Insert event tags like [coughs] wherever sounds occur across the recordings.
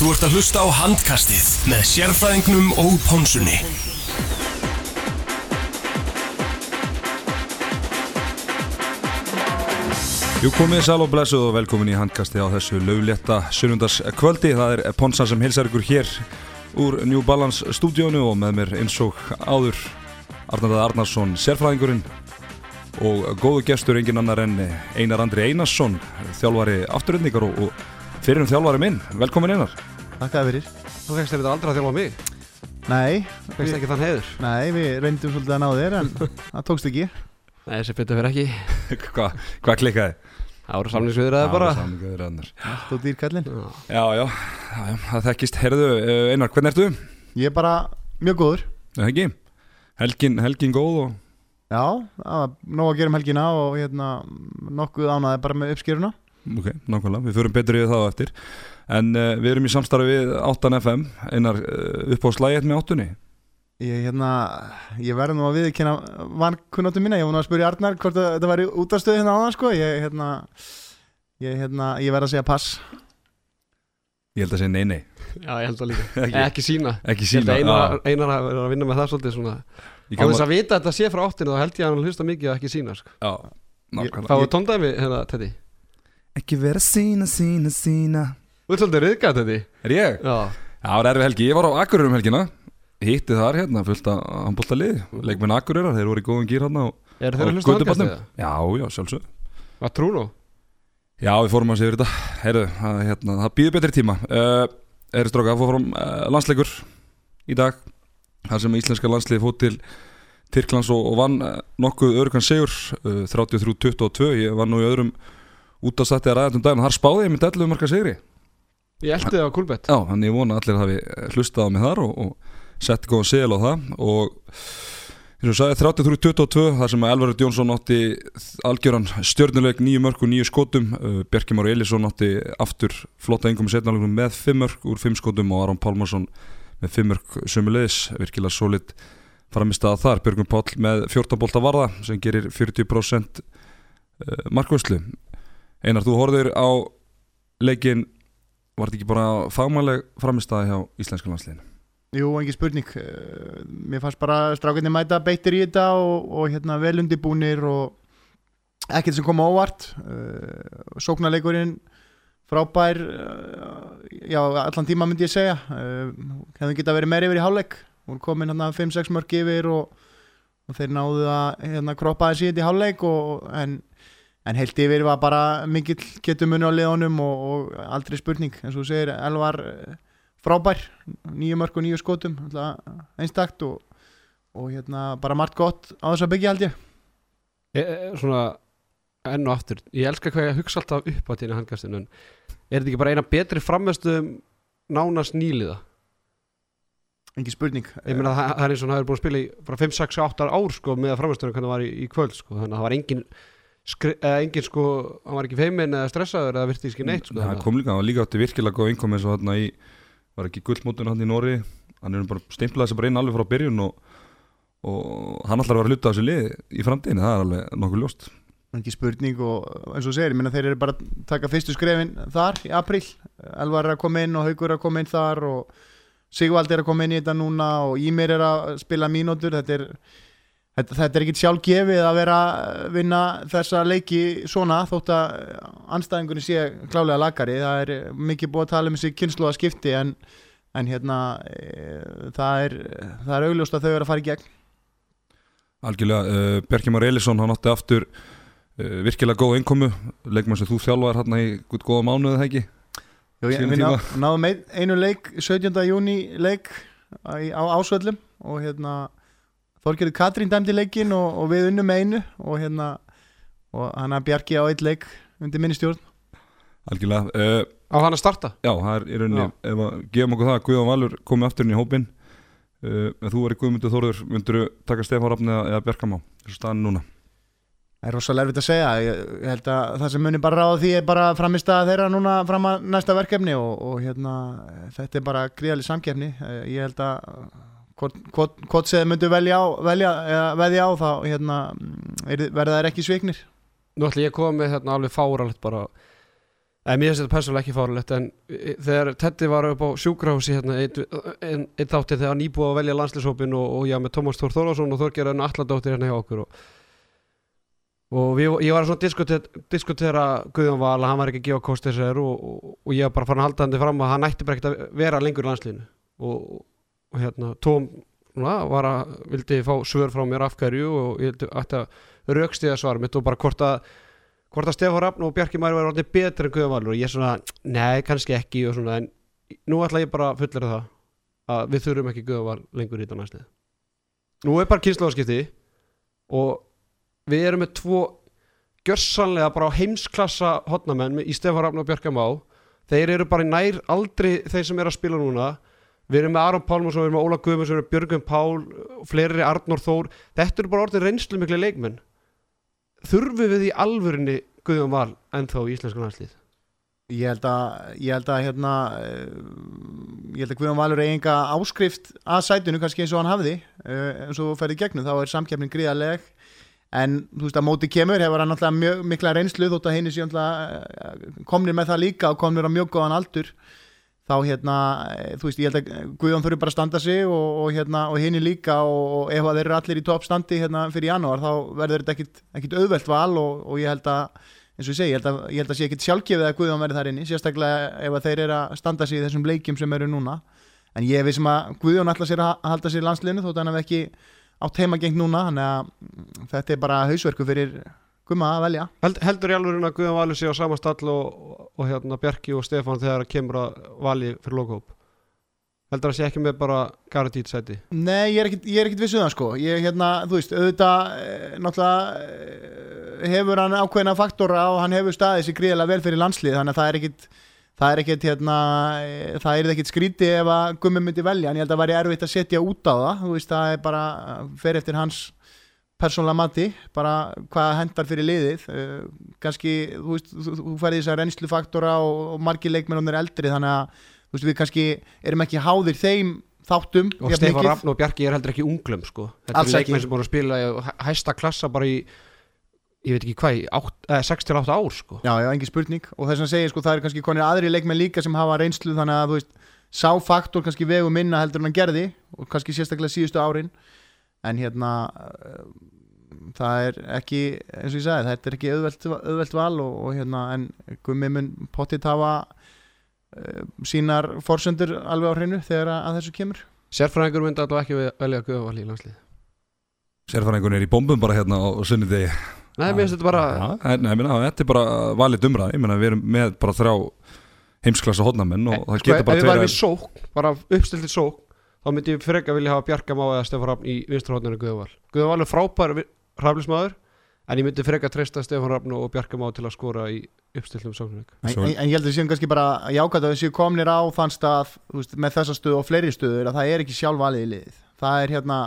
Þú ert að hlusta á handkastið með sérfræðingnum og pónsunni. Jú komið sæl og blessuð og velkomin í handkasti á þessu löglétta sunnundaskvöldi. Það er Ponsan sem hilsar ykkur hér úr New Balance stúdíónu og með mér eins og áður Arnaldað Arnarsson, sérfræðingurinn og góðu gestur engin annar en Einar Andri Einarsson, þjálfari afturöndingar og, og fyrir um þjálfari minn. Velkomin Einar. Takk að fyrir Þú fegst þetta aldrei að þjálfa mig Nei, Þú fegst ekki þann heiður nei, við reyndum svolítið að ná þér en [laughs] það tókst ekki Nei, þessi betur fyrir ekki [laughs] Hvað hva klikkaði? Það voru samlingsviðraði bara Samlingaður annar. Allt og dýrkallinn Já. Já, já, já, já, það þekkist. Herðu, eh, Einar, hvernig ertu? Ég er bara mjög góður Það ekki? Helgin, helgin góð og... Já, það var nóg að gera um helgina og hérna nokkuð ánaði bara með uppskýruna Ok, nákvæmlega, við förum betur í það á eftir. En uh, við erum í samstarfi við 8FM Einar uh, upp á slægið með 8 Ég hérna, ég verði nú að viðkynna vankunnáttu mína, ég var nú að spyrja Arnar hvort að þetta væri útastöð hérna áðan sko. Ég hérna, ég hérna, ég verði að segja pass. Ég held að segja nei, nei. Já, ég held að líka. [laughs] Ekki, Ekki, sína ekki sína að Einar, já. einar að vera að vinna með það svolítið svona. Ég Á þess að- að vita að þetta sé frá áttinu þá held ég að hann hlusta mikið og ekki sína sko. Já, nákvæmlega. Fáðu tóndæmi hérna, Teddy Ekki vera sína, sína, sína. Þú ert svolítið riðgat, Teddy. Er ég? Já. Já, það var erfið helgi, ég var á Akureyri um helgina. Hitti þar hérna, fullt að handbólta lið. Leikmenn Akureyrar, þeir voru í góðum gýr hérna og, Er þeir að hlusta götubarnum. handkastið? Já, já, sjálfsög Hvað trú nú? Já, við fórum að segja þetta. Heyrðu, það, hérna, það býður betri tíma. Uh, Erum stráka, það fór fram uh, landsleikur í dag. Þar sem íslenska landslið fótt til Tyrklands og, og vann uh, nokkuð örugan sigur uh, 33-22 ég vann nú í öðrum útastætti að ræða um daginn. Þar spáði ég með 11 marka sigri. Ég eldi það á Kulbett Já, þannig ég vona allir hafi hlustað á mig þar og, og sett góðan segil á það. Og eins og sagði 33-22 þar sem að Elvar Jónsson átti algjöran stjörnuleik nýju mörg og nýju skotum. Uh, Bjarki Már Elísson átti aftur flotta yngum með 5 mörg úr 5 skotum og Aron Pálmarsson með 5 mörg sömulegis, virkilega solid framist að þar, Björgum Páll með 14 bolta varða sem gerir 40% markvæslu Einar, þú horfður á leikin var þetta ekki bara fagmæleg framistæði hjá íslenska landsliðinu? Jú, engin spurning. Eh, Mér fannst bara strákinni mæta beittir í þetta og, og hérna vel undibúnir og ekkert sem kom á óvart. Uh, Sóknarleikurinn frábær uh, já, allan tíma myndi ég segja. Hefði geta verið meir yfir í hálfleik. Hún komin hérna 5-6 mörg yfir og, og þeir náðu að hérna, kroppa þessi í hálfleik og, en, en heilt yfir var bara mikill getur muni á liðunum og, og aldrei spurning. Eins og þú segir Elvar eh, frábær. Nýju mörg og nýju skotum einstakt og, og hérna bara margt gott á þess að byggja held ég. Ég, eh, Svona enn og aftur Ég elska hvað ég hugsa alltaf upp á tíðinu handkastinu en er þetta ekki bara eina betri frammestu nánast nýliða? engin spurning. Ég meina það, það er eins og hann hefur búin að spila í bara 5, 6, 8 ár sko með framhæstunum hvernig það var í, í kvöld sko þannig að það var engin skri, eða engin sko, hann var ekki feimin eða stressaður eða virti ekki neitt sko það kom líka, hann var líka átti virkilega góð innkom eins og þarna í, var ekki gullmótun hann í Nóri hann er bara stimplaði sig bara inn alveg frá byrjun og, og hann ætlar að vera hluta á þessu lið í framtíðinu, það er alveg nokkuð ljóst. Engin spurning og eins og segir, ég meina þeir eru bara að taka fyrstu skrefin þar í april Elvar er að koma inn og Haugur er að koma inn þar og Sigvald er að koma inn í þetta núna og Ímir er að spila mínútur. Þetta er Þetta, þetta er ekkit sjálf gefið að vera að vinna þessa leiki svona þótt að anstæðingunni sé klálega lagari, það er mikið búið að tala um þessi kynslu að skipti en, en hérna e, það er, er augljóst að þau eru að fara í gegn. Algjörlega, uh, Bjarki Már Elísson hann átti aftur uh, virkilega góð innkomu. Leikmann sem þú þjálfaðar hann í gutt góða mánuði það ekki? Jú, ég, við ná, náðum ein, einu leik 17. júni leik á ásvöllum. Og hérna Þorgerður Katrín dæmdi leikin og, og við unnum með einu og hérna og hann að Bjarki á eitt leik undir minni stjórn. Algjörlega, uh, Á hann að starta? já, það er í rauninni ef að gefum okkur það að Guðjón Valur komi aftur inn í hópin uh, ef þú verið Guðmundur Þórður myndur taka Stefán Rafni eða, eða Bjarkamá þessu staðan núna. Það er rosalega erfitt að segja, ég, ég held að það sem muni bara ráða því er bara framist að þeirra núna fram að næsta verkefni og, og hérna, þetta er bara gríðalig samkefni, Eh, ég held að hvort, þið myndu velja á, velja, veðja á þá hérna, er, verða þær ekki sviknir? Nú ætla ég að koma með hérna alveg fáralegt bara. En mér finnst þetta persónulega ekki fárulegt en e, þegar Teddy var upp á sjúkrahúsi hérna einn ein, ein þátti þegar hann nýbúið að velja landslýshópin og, og já með Tómas Þór Þórðarsson og Þorgerðan Alladóttir hérna hjá okkur og, og við, ég var svona að diskutera, Guðjón Val að hann var ekki að gefa kost þessar og, og, ég var bara farin að halda hann fram að hann ætti bara ekkert að vera lengur í landslýnu og, og hérna Tóm var að vildi fá svör frá mér afhverju og ég ætti að raukstiða svar mitt og bara hvort að hvort að Stefán Rafn og Bjarki Mæri var orðið betri en Guðjón Valur. Og ég svona, nei, kannski ekki og svona, en nú ætla ég bara að fullera það að við þurfum ekki Guðjón Val lengur í þetta næstið nú er bara kynnslóðskipti og við erum með tvo gjörsanlega bara á heimsklassa hotnamenn í Stefán Rafn og Bjarki Má þeir eru bara í nær aldrei þeir sem er að spila núna við erum með Aron Pálmarsson, við erum með Óla Guðmundsson, við erum með Björgum Pál fleiri Arnór Þór. Þetta eru bara orðið reynslu miklu leikmenn. Þurfum við í alvörinni Guðjón Val ennþá í íslensku landslið Ég held að, ég held að hérna, eh, ég held að Guðjón Valur eigi enga áskrift að sætunu kannski eins og hann hafði eh, eins og ferði gegnum, þá er samkeppnin gríðarleg. En þú veist að móti kemur hefur hann alltaf mjög mikla reynslu þótt að henni sé alltaf komnir með það líka og komnir á mjög góðan aldur þá hérna, eh, þú veist, ég held að Guðjón þurfi bara að standa sig og, og hérna og henni líka og, ef þeir eru allir í toppstandi hérna fyrir janúar þá verður þetta ekkit, auðvelt val og, og ég held að eins og ég segi, ég held að, ég held að sé ekkit sjálfgefið að Guðjón verði þar inni, sérstaklega ef þeir eru að standa sig í þessum leikjum sem eru núna. En ég veist sem að Guðjón alltaf sér að halda sér í landsliðinu þótt hann hef ekki átt heima gengt núna, þannig að þetta er bara hausverku fyrir Guðma að velja. Held, heldur í alveg að Guðjón Valur sé á sama stall og, og hérna Bjarki og Stefán þegar kemur að vali fyrir lokahóp heldur að sé ekki með bara garantít sæti? Nei, ég er er ekkit vissuð um það sko. Ég, hérna, þú veist, auðvitað eh, náttúrulega eh, hefur hann ákveðina faktora og hann hefur staðið sér gríðilega vel fyrir landslið, þannig að það er ekkit það er ekkit, hérna eh, það er ekkit skríti ef að Guðmi myndi velja en ég held að það væri erfitt að setja út á það. Þú veist, það er bara, fer eftir hans persónlega mati, bara hvað hendar fyrir liðið uh, kannski, þú þú, þú færði þessar reynslu-faktora og, og margir leikmennunir eldri þannig að, veist, við kannski erum ekki háðir þeim þáttum og Stefán Rafn og Bjarki er heldur ekki unglum sko. þetta Alls er leikmenn sem búin að spila hæsta klassa bara í ég veit ekki hvað, eh, 6-8 ár sko. Já, já, engin spurning og þess að segja, sko, það er kannski konir aðri leikmenn líka sem hafa reynslu þannig að, þú veist, sá faktor kannski vegu minna heldur en hann gerði og kannski sérstaklega síðustu árin en hérna uh, það er ekki, eins og ég sagði þetta er ekki auðvelt, auðvelt val og, og hérna, en gummi mun potið hafa uh, sínar forsendur alveg á hreinu þegar að, að þessu kemur. Sérfræðingur myndi alltaf ekki velja Guðjón Val í landslið Sérfæringun er í bombum bara hérna á sunnudegi. Nei, mér finnst þetta bara Já, Nei, ég meina, þetta er bara valið Ég meina, við erum með bara þrjá heimsklassa hodnamenn og það sko, geta ef bara við varum tveir í sók, bara uppstiltið sók þá myndi ég freka vilja hafa Bjarka Má eða Stefán Rafn í vinsturhóttinu Guðjón Val. Guðjón Val er frábær raflismæður en ég myndi freka treysta Stefán Rafn og Bjarka Má til að skora í uppstiltum sóknarleik en, en, en ég held að séum kannski bara jákvæmt að við séum komnir á þann stað þú veist, með þessa stöðu og fleiri stöður að það er ekki sjálf valið í liðið það er hérna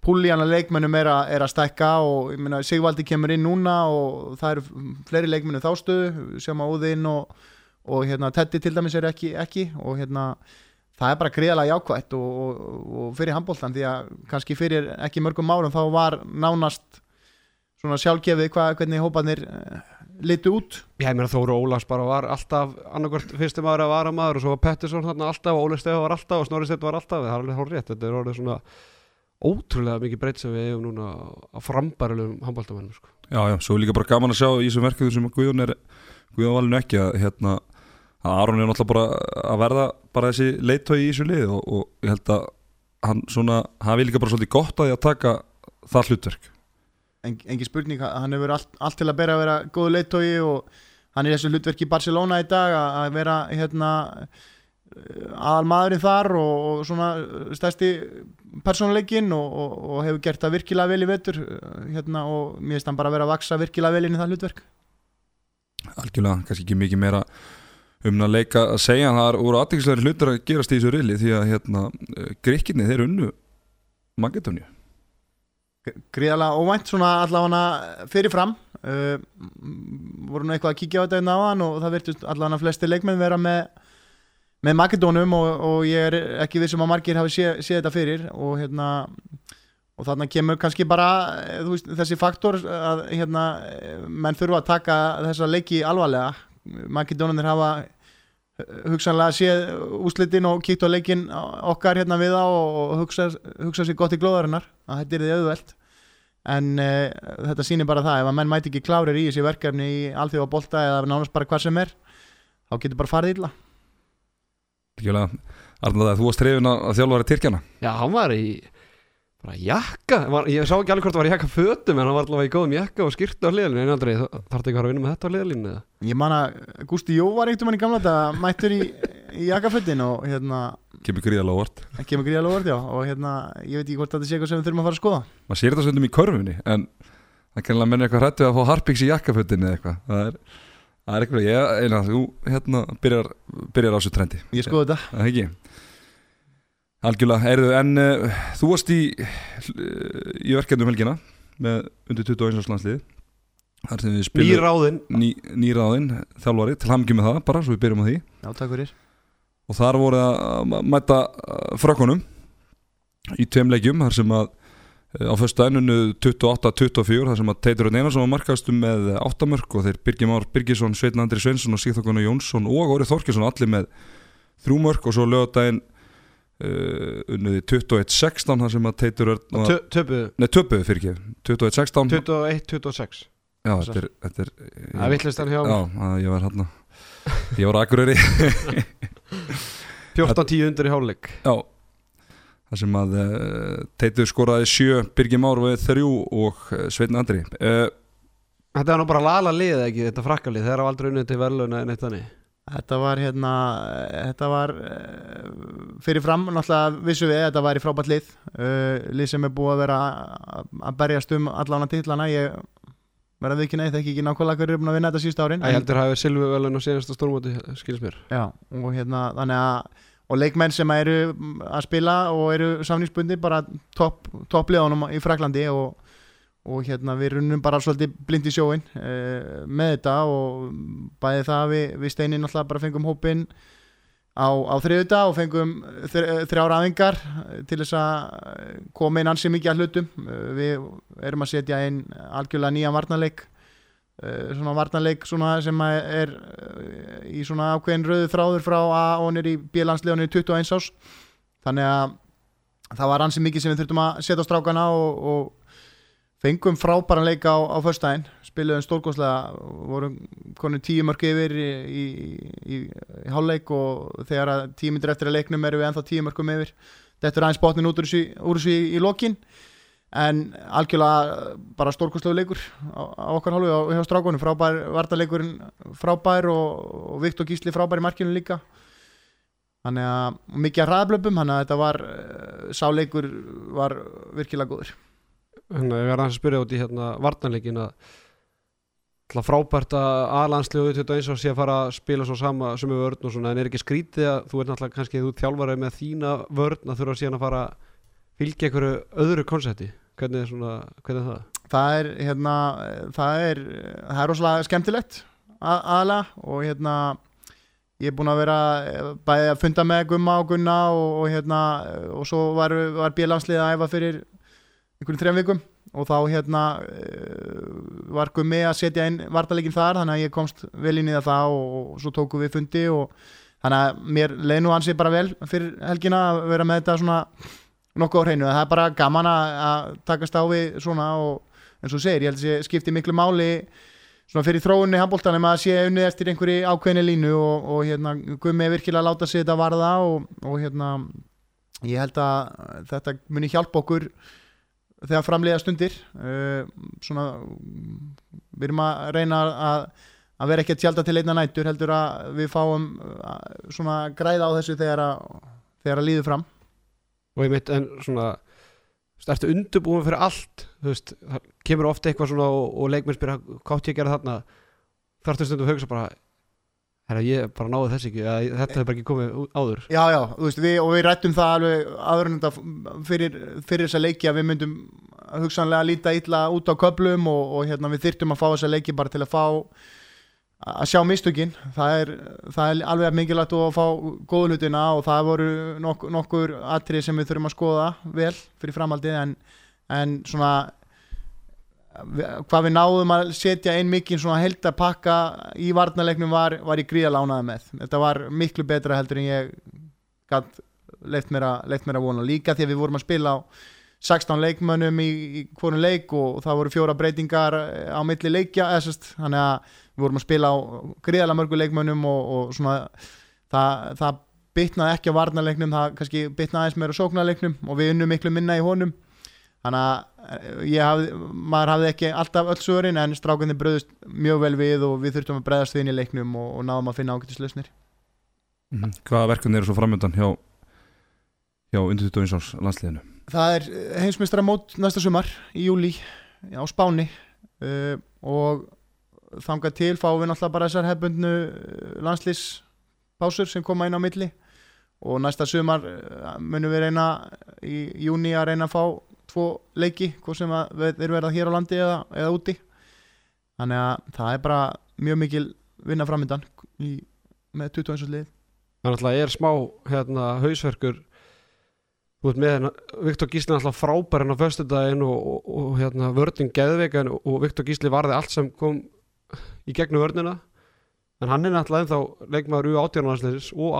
púlíana leikmennum er, a, er að stækka og ég meina Sigvaldi kemur inn núna og það eru fleiri leikmennum þá stöðu sem að Óðinn og, og hérna Teddy til dæmis er ekki, ekki og hérna það er bara greiðalega jákvætt og, og, og fyrir handbóltan því að kannski fyrir ekki mörgum árum þá var nánast svona sjálfgefið hva, hvernig hópanir uh, litu út Já, ég meina Þóru Ólafs bara var alltaf annarkvort fyrstum maður að vara maður og svo var Pettersson þarna alltaf og Óli Stefa var alltaf og Snorri Stefa var alltaf það er alveg rétt, þetta er orðið svona ótrúlega mikið breytt sem við eigum núna á frambærulegum handbóltamennum sko. Já, já, svo er líka bara gaman að sjá í þessum verkefni sem Guðjón er Guðjón valinu ekki að Aron er náttúrulega bara að verða bara þessi leittói í þessu lið og, og ég held að hann svona hafi líka bara svolítið gott að því að taka það hlutverk. En, engin spurning, hann hefur allt, allt til að bera að vera góðu leittói og hann er þessu hlutverki í Barcelona í dag að, vera hérna aðal maðurinn þar og, og svona stærsti persónuleikin og, og, og hefur gert það virkilega vel í vetur hérna, og mér finnst hann bara að vera að vaksa virkilega vel inn í það hlutverk. Algjörlega, kannski ekki mikið meira um að leika að segja það voru aðeinslega hlutur að gerast í þessu reyli því að hérna, gríkinni þeir unnu Magadóniu gríðalega óvænt svona allavega fyrirfram. Uh, voru nú eitthvað að kíkja á þetta einn á hann og það virtust allavega flesti leikmenn vera með með Makedónum og, og ég er ekki vissum að margir hafi séð sé þetta fyrir og hérna og þarna kemur kannski bara veist, þessi faktor að hérna, menn þurfa að taka þessa leiki alvarlega Makedónanir hafa uh, hugsanlega séð úslitin og kíkt á leikin okkar hérna við á og, hugsa, hugsa sér gott í glóðarinnar að þetta er þið auðvelt. En uh, þetta sýnir bara það ef að menn mæti ekki klárir í þessi verkefni í alþjóða bolta eða nánast bara hvað sem er þá getur bara farið illa. Algjörlega, Arnar, þú varst trefin að þjálfara Tyrkjana Já, hann var í bara jakka, var, ég sá ekki alveg hvort það var í jakka fötum en hann var allavega í góðum jakka og skýrtu á hliðalínu en aldrei, þarf þetta ekki að fara að vinna með þetta á hliðalínu eða? Ég man að Gústi Jó var einhvern mann í gamla þetta mættur í, í jakkafötin og hérna Kemur gríðalega óvart. Það kemur gríðalega orð já. Og hérna ég veit ekki hvort þetta sé eitthvað sem við þurfum að fara að skoða. Maður sér þetta stundum í körfunni en það kannilega menn eitthvað hrættu að fá harpiks í jakkafötinni eða eitthvað Algjörlega, erðu, en uh, þú varst í í verkefnum helgina með undir 21 landslið þar sem við spilum Nýráðinn ný, nýráðinn þjálfari til hamngi með það bara, svo við byrjum á því. Já, takk fyrir. Og þar voru að mæta frökkunum í tveim leikjum þar sem að eh, á fyrstu ennunu 28-24 þar sem að Teitur Einarsson var markaðstum með 8 mörg og þeir Birgir Már Birgisson, Sveitn Andri Svensson og Sigþókona Jónsson og Óri Þorkesson allir með 3 mörg og svo lögadaginn uh, unnuði 21-16 þar sem að Teitur Töpuðu. Nei, töpuðu fyrir ekki 21-16 21-26 Já, þetta er, þetta er Það er vittlist hann hjá Já, að ég var hérna Ég var akureyri. [laughs] 14-10 undir í hálfleik. Já. Það sem að uh, Teitur skoraði sjö Birgir Már við þrjú og uh, Sveitn Andri. Uh, Þetta var nú bara lala lið ekki, þetta frakkalið Þeir hafa aldrei unnið til verðluna en eitt þannig Þetta var hérna Þetta var uh, fyrir fram náttúrulega vissu við að þetta var í frábært lið. Uh, lið sem er búið að vera að- að berjast um allána titlana. Ég verða við ekki neitt ekki ekki nákvæmlega hverju er búin að vinna þetta sísta árin Ég heldur hafi Silvi verðlun á senasta stórmóti skilst mér. Já, og hérna þannig að og leikmenn sem eru að spila og eru samningsbundi bara topp top liðanum í Fraklandi og, og hérna við runnum bara svolítið blind í sjóin uh, með þetta og bæði það að við, við steininn alltaf bara fengum hópin á, á þriðuta og fengum þr- þrjár aðingar til þess að koma inn ansi mikið að hlutum. Uh, við erum að setja inn algjörlega nýjan varnarleik uh, svona varnarleik svona sem að er í svona ákveðin rauðu þráður frá A og nýr í B-landsliðunni 21 ás þannig að það var ansi mikið sem við þurftum að setja á strákana og, og fengum frábæran leik á, á föstudaginn spiluðum stórkoslega vorum konum tíu mörg yfir í, í, í, í hálfleik og þegar myndir eftir að leiknum erum við ennþá tíu mörgum yfir. Þetta er aðeins botnin út úr þessu, í, lokin. En algjörlega bara stórkostlegu leikur á, á okkar hálfu og hjá strákunum. Frábær vartaleikurinn frábær og, og Viktor Gísli frábær í markinu líka. Þannig að mikið að hraðblöpum þannig að þetta var eh, sá leikur var virkilega góður Að ég verði að spyrja út í hérna varnarleikin að frábært að aðlandslegu 21 og sé að fara að spila svo sama sem er vörn og svona en er ekki skrítið að þú er náttúrulega kannski þú þjálfari með þína vörn að þurfa síðan að fara að fylgja einhverju öðru konsepti hvernig er svona, hvernig er það? það er hérna það er, það er rosalega skemmtilegt að- aðalega og hérna ég er búinn að vera eh, bæði að funda með Gumma og Gunna og, og hérna og svo var, var bílanslið að æfa fyrir einhverjum þrejum vikum og þá hérna eh, var Gummi að setja inn vartalegin þar þannig að ég komst vel inn í það og, og svo tókum við fundi og þannig að mér leið nú ansi bara vel fyrir helgina að vera með þetta svona nokkuð á hreinu, það er bara gaman að takast á við svona og eins og segir, ég held að sé skipti miklu máli svona fyrir þróunni handbóltanum að sé unnið eftir einhverju ákveðni línu og, og hérna Gummi er virkilega að láta sig þetta varða og, og hérna ég held að þetta muni hjálpa okkur þegar framlega stundir uh, svona við erum að reyna að að vera ekki að tjálta til einna nætur heldur að við fáum uh, svona græða á þessu þegar að, þegar að líður fram. Og ég mitt en svona ertu undirbúin fyrir allt? Veist, það kemur ofta eitthvað svona og, og leikmenn spyrja hvað átti ég að gera þarna? Þarftu stundum að hugsa bara herra ég bara náði þess ekki þetta hefur bara ekki komið áður. Já, já, þú veist, við, og við rættum það alveg þetta fyrir, fyrir þessa leiki að við myndum hugsanlega líta illa út á köplum og, og hérna, við þyrftum að fá þessa leiki bara til að fá að sjá mistökin. Það er, það er alveg mikilvægt að fá góðu hlutina og það voru nok nokkur atrið sem við þurfum að skoða vel fyrir framhaldið en, en svona hvað við náðum að setja ein mikið svona held að pakka í varnarleiknum var, var í gríðalánaði með. Þetta var miklu betra heldur en ég gætt leitt mér, að, vona. Líka því að við vorum að spila á 16 leikmönnum í, í hvorum leik og það voru fjóra breytingar eh, á milli leikja eða, sest, þannig að við vorum að spila á gríðalega mörgu leikmönnum og, og svona það, það bitnaði ekki á varnarleiknum það kannski bitnaði aðeins meira á sóknarleiknum og við unnum miklu minna í honum þannig að eh, ég hafði, maður hafði ekki alltaf öll svörin en strákunni bröðust mjög vel við og við þurftum að bregðast við inn í leiknum og, og náðum að finna ágætislausnir Mhm. Hvaða verkefni eru svo framöndan hjá hjá undir 21 árs landsliðinu? Það er heimsmeistra mót næsta sumar í júli á Spáni uh, og þangað til fáum við náttúrulega bara þessar hefbundnu landslýspásur sem koma inn á milli og næsta sumar munum við reyna í júni að reyna að fá tvo leiki, hvað sem erum verið hér á landi eða, eða úti. Þannig að það er bara mjög mikil vinna framöndan með 21 lið. Þannig að er smá hérna, hausverkur. Út með hérna, Viktor Gísli alltaf frábær hérna á föstudaginn og, og, og hérna, vörðin geðveikan og Viktor Gísli varði allt sem kom í gegnum vörnina. En hann er náttúrulega ennþá leikmaður U átjárnarsleisins og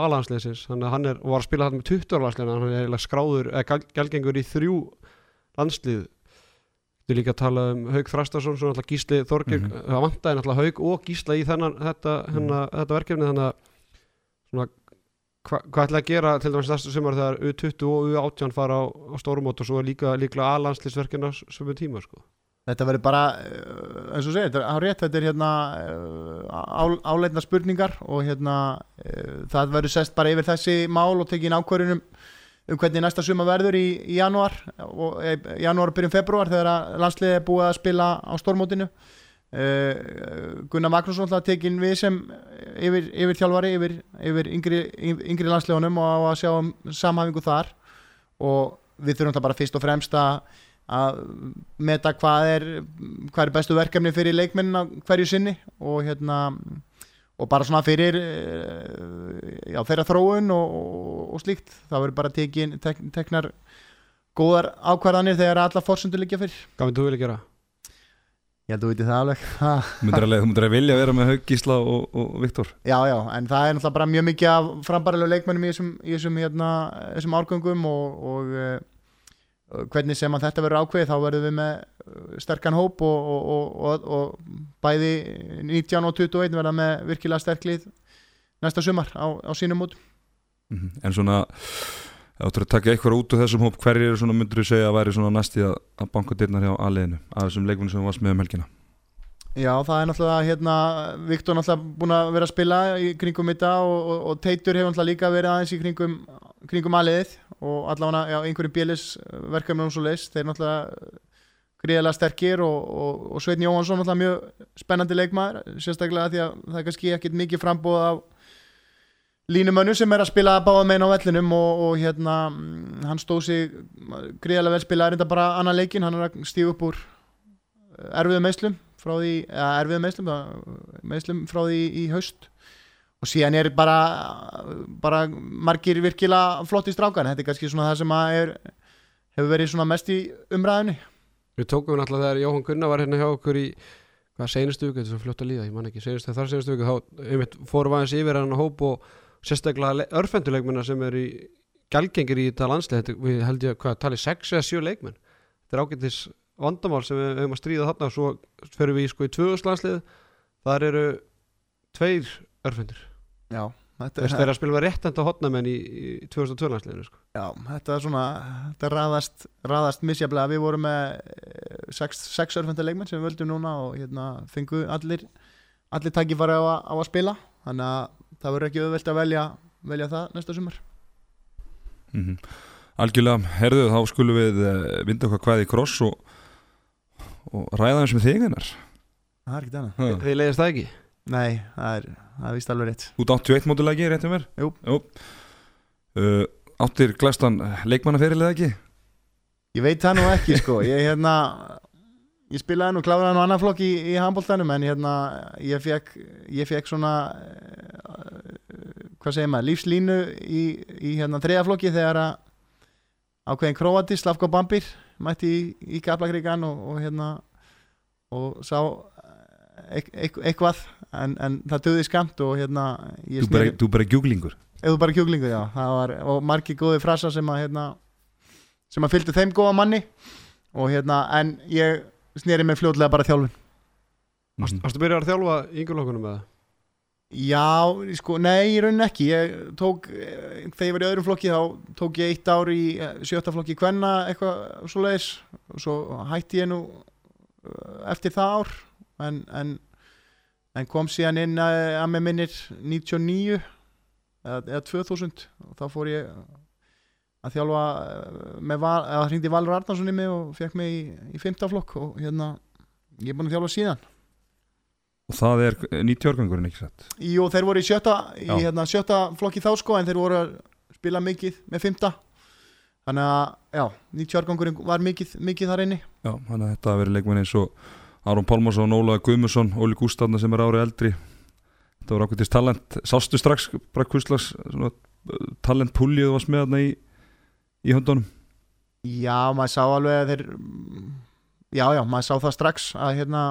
að hann er, var að spila hann með 20 ára hann er skráður, eða gælgengur í þrjú landslið Þú líka að tala um Haug Þrastarsson svo náttúrulega Gísli Mhm. mm -hmm. það vantaði náttúrulega Haug og Gísla í þennan þetta, hérna, þetta verkefni þannig að svona, hva, hvað ætla að gera til dæmis þessu sumar þegar U20 og U18 fara á, á stórumót og svo er líka, líklega A-landslýsverkina sem er tíma sko. Þetta verður bara, uh, eins og segir, þetta á rétt, þetta er hérna uh, áleitna spurningar og hérna uh, það verður sest bara yfir þessi mál og tekin ákvörðunum um hvernig næsta suma verður í, í janúar og e, janúar byrjum februar þegar landsliðið er búið að spila á stórmótinu. Uh, Gunnar Magnússon alltaf tekin við sem yfir, yfir þjálfari, yfir, yfir yngri, yngri landsliðunum og að sjá um samhæfingu þar. Og við þurfum það bara fyrst og fremst að að meta hvað er hvað er bestu verkefni fyrir leikmennin hverju sinni og hérna og bara svona fyrir eh, já, þeirra þróun og, og, og slíkt það verður bara tekin, tek, teknar góðar ákvarðanir þegar alla fórsundur liggja fyrir. Hvað myndið þú vilja gera? ég held að þú veitir það alveg. Ha, Þú myndir að, vilja vera með Haug Gísla og, og Viktor? Já já, en það er náttúrulega bara mjög mikið af frambærilegu leikmennum í þessum, í þessum, hérna, þessum árgöngum og, og uh, hvernig sem að þetta verður ákveðið þá verðum við með eh, sterkan hóp og, og, og, og, og bæði 19 og 21 verða með virkilega sterklið næsta sumar á, á sínum mót Mhm. En svona áttur að taka eitthvað út úr þessum hóp hverjir eru svona myndir þú segja að væri svona næsti að, að banka dyrnar hjá aðliðinu af þessum leikmunum sem varst með um helgina Já, það er náttúrulega hérna, Viktor náttúrulega búin að vera að spila í kringum þetta og, og, og Teitur hefur náttúrulega líka verið aðeins í kringum, kringum aðliðið og allavega einhverjum bjölis verkefnum svo leist, þeir náttúrulega gríðilega sterkir og, og, og Sveitn Jóhansson náttúrulega mjög spennandi leikmaður sérstaklega því að það er kannski ekkit mikið frambóð af línumönnu sem er að spila báða meginn á vellinum og, og hérna mm, hann stóð sig gríðilega vel spila er þetta bara annan leikin, hann er að stíða upp úr erfiðum meðslum frá því, eða erfiðum meðslum meðslum frá því í haust. Og síðan er bara bara margir virkilega flotti strákar, þetta er kannski svona það sem er, hefur verið mest í umræðinu Við tókum náttúrulega þegar Jóhann Gunnar var hérna hjá okkur í hvað seinustu viku, þetta er svo fljótt að líða, ég man ekki seinustu, þar seinustu viku, þá einmitt fórum aðeins yfir hann hóp og sérstaklega örfenduleikmennar sem er í gælgengir í þetta landslið, við held ég hvað talið 6 eða 7 leikmenn. Þetta er ágættis vandamál sem við höfum að stríða þarna og svo ferum við í sko í 2000 landslið þar eru tveir örfendur, Já, þetta þeirra spilum við réttenda hotnamenn í, í 2002 landsliðinu sko. Já, þetta er svona þetta raðast, raðast misjaflega við vorum með eh, sex, sex örfenda leikmenn sem við völdum núna og hérna fengu allir allir tækifæri á, að- á að spila. Þannig að það verður ekki auðvelt að velja velja það næsta sumar. Mm Algjörlega, herðu þá skulum við uh, vinda okkar hvað í kross og, og ræða eins með þig hennar Það er ekki annað. Þið leiðist það ekki? Nei, það er, það er vist alveg rétt ert 81 mótilagi, réttum mér? Jú. Uh, áttir glæstan leikmannaferilega ekki? Ég veit það nú ekki sko Ég hérna Ég spilaði nú kláraði nú annar flokk í, í handbóltanum en hérna ég fekk, ég fekk svona uh, hvað segir maður, lífslínu í, í hérna þriða flokki þegar að ákveðin Króati, Slavko Bambir mætti í, í Kaplakríkan og, og hérna og sá eit, eit, eitthvað en, en það döði skamt og hérna ég Þú bara, þú bara gjúglingur. Eða bara kjúklingu já. Það var, og margi góði frasa sem að hérna, sem að fylgdu þeim góða manni. Og hérna en ég sneri mig fljótlega bara þjálfun. Mhm. Varstu byrjað að þjálfa í yngjurlokkunum eða? Já, sko, nei, í rauninni ekki. Ég tók, þegar ég var í öðrum flokki þá tók ég eitt ár í eh, sjötta flokki kvenna, eitthvað svoleiðis. Og svo hætti ég nú eh, eftir það ár. En, en, en kom síðan inn að, að með minnir 99 eða, eða 2000 og þá fór ég að þjálfa eh, með val, eða hringdi Valur Arnarsson í mig og fekk mig í, í 15 flokk og hérna ég er búin að þjálfa síðan. Og það er 90 árgangurinn ekki sett Jú, þeir voru í sjötta, í hérna, sjötta flokki þá sko en þeir voru að spila mikið með fymta þannig að, já, 90 árgangurinn var mikið, mikið þar inni. Já, þannig að þetta verið leikmenn eins og Aron Pálmarsson, Ólaði Guðmusson, Óli Gústafna sem er árið eldri. Þetta var ákveðtist talent. Sástu strax bara hvurslags talentpúlið þú varst með þarna í, í höndunum? Já, maður sá alveg að þeir já, já, maður sá það strax að hérna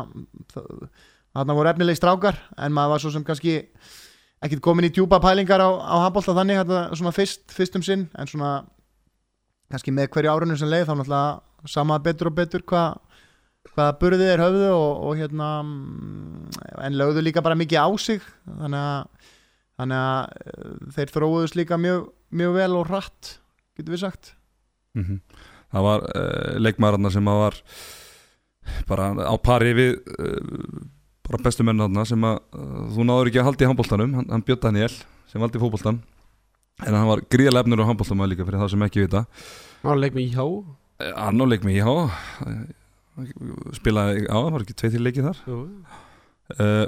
þarna voru efnileg strákar en maður var svo sem kannski ekkit komin í djúpa pælingar á, á handbólta þannig hérna, svona fyrst, fyrst um sinn en svona kannski með hverju árunum sem leið þá náttúrulega sama betur og betur hvað hvaða burðið er höfðu og, og hérna mm, en lögðu líka bara mikið á sig. Þannig að, þannig að eh, þeir þróuðust líka mjög, mjög vel og hratt getur við sagt. Mm Það var uh, leikmaðurna sem að var bara á pari við uh, bara bestu menn þarna sem að uh, þú náður ekki að halda í handbóltanum hann, hann Björn Daniel sem valdi fótbóltan en hann var gríðlega efnur á handbóltanum líka fyrir það sem ekki vita. Hann var leik með íhá Eh, Hann á leik með IH spilaði á, það var ekki tveið til leikið þar. Uh,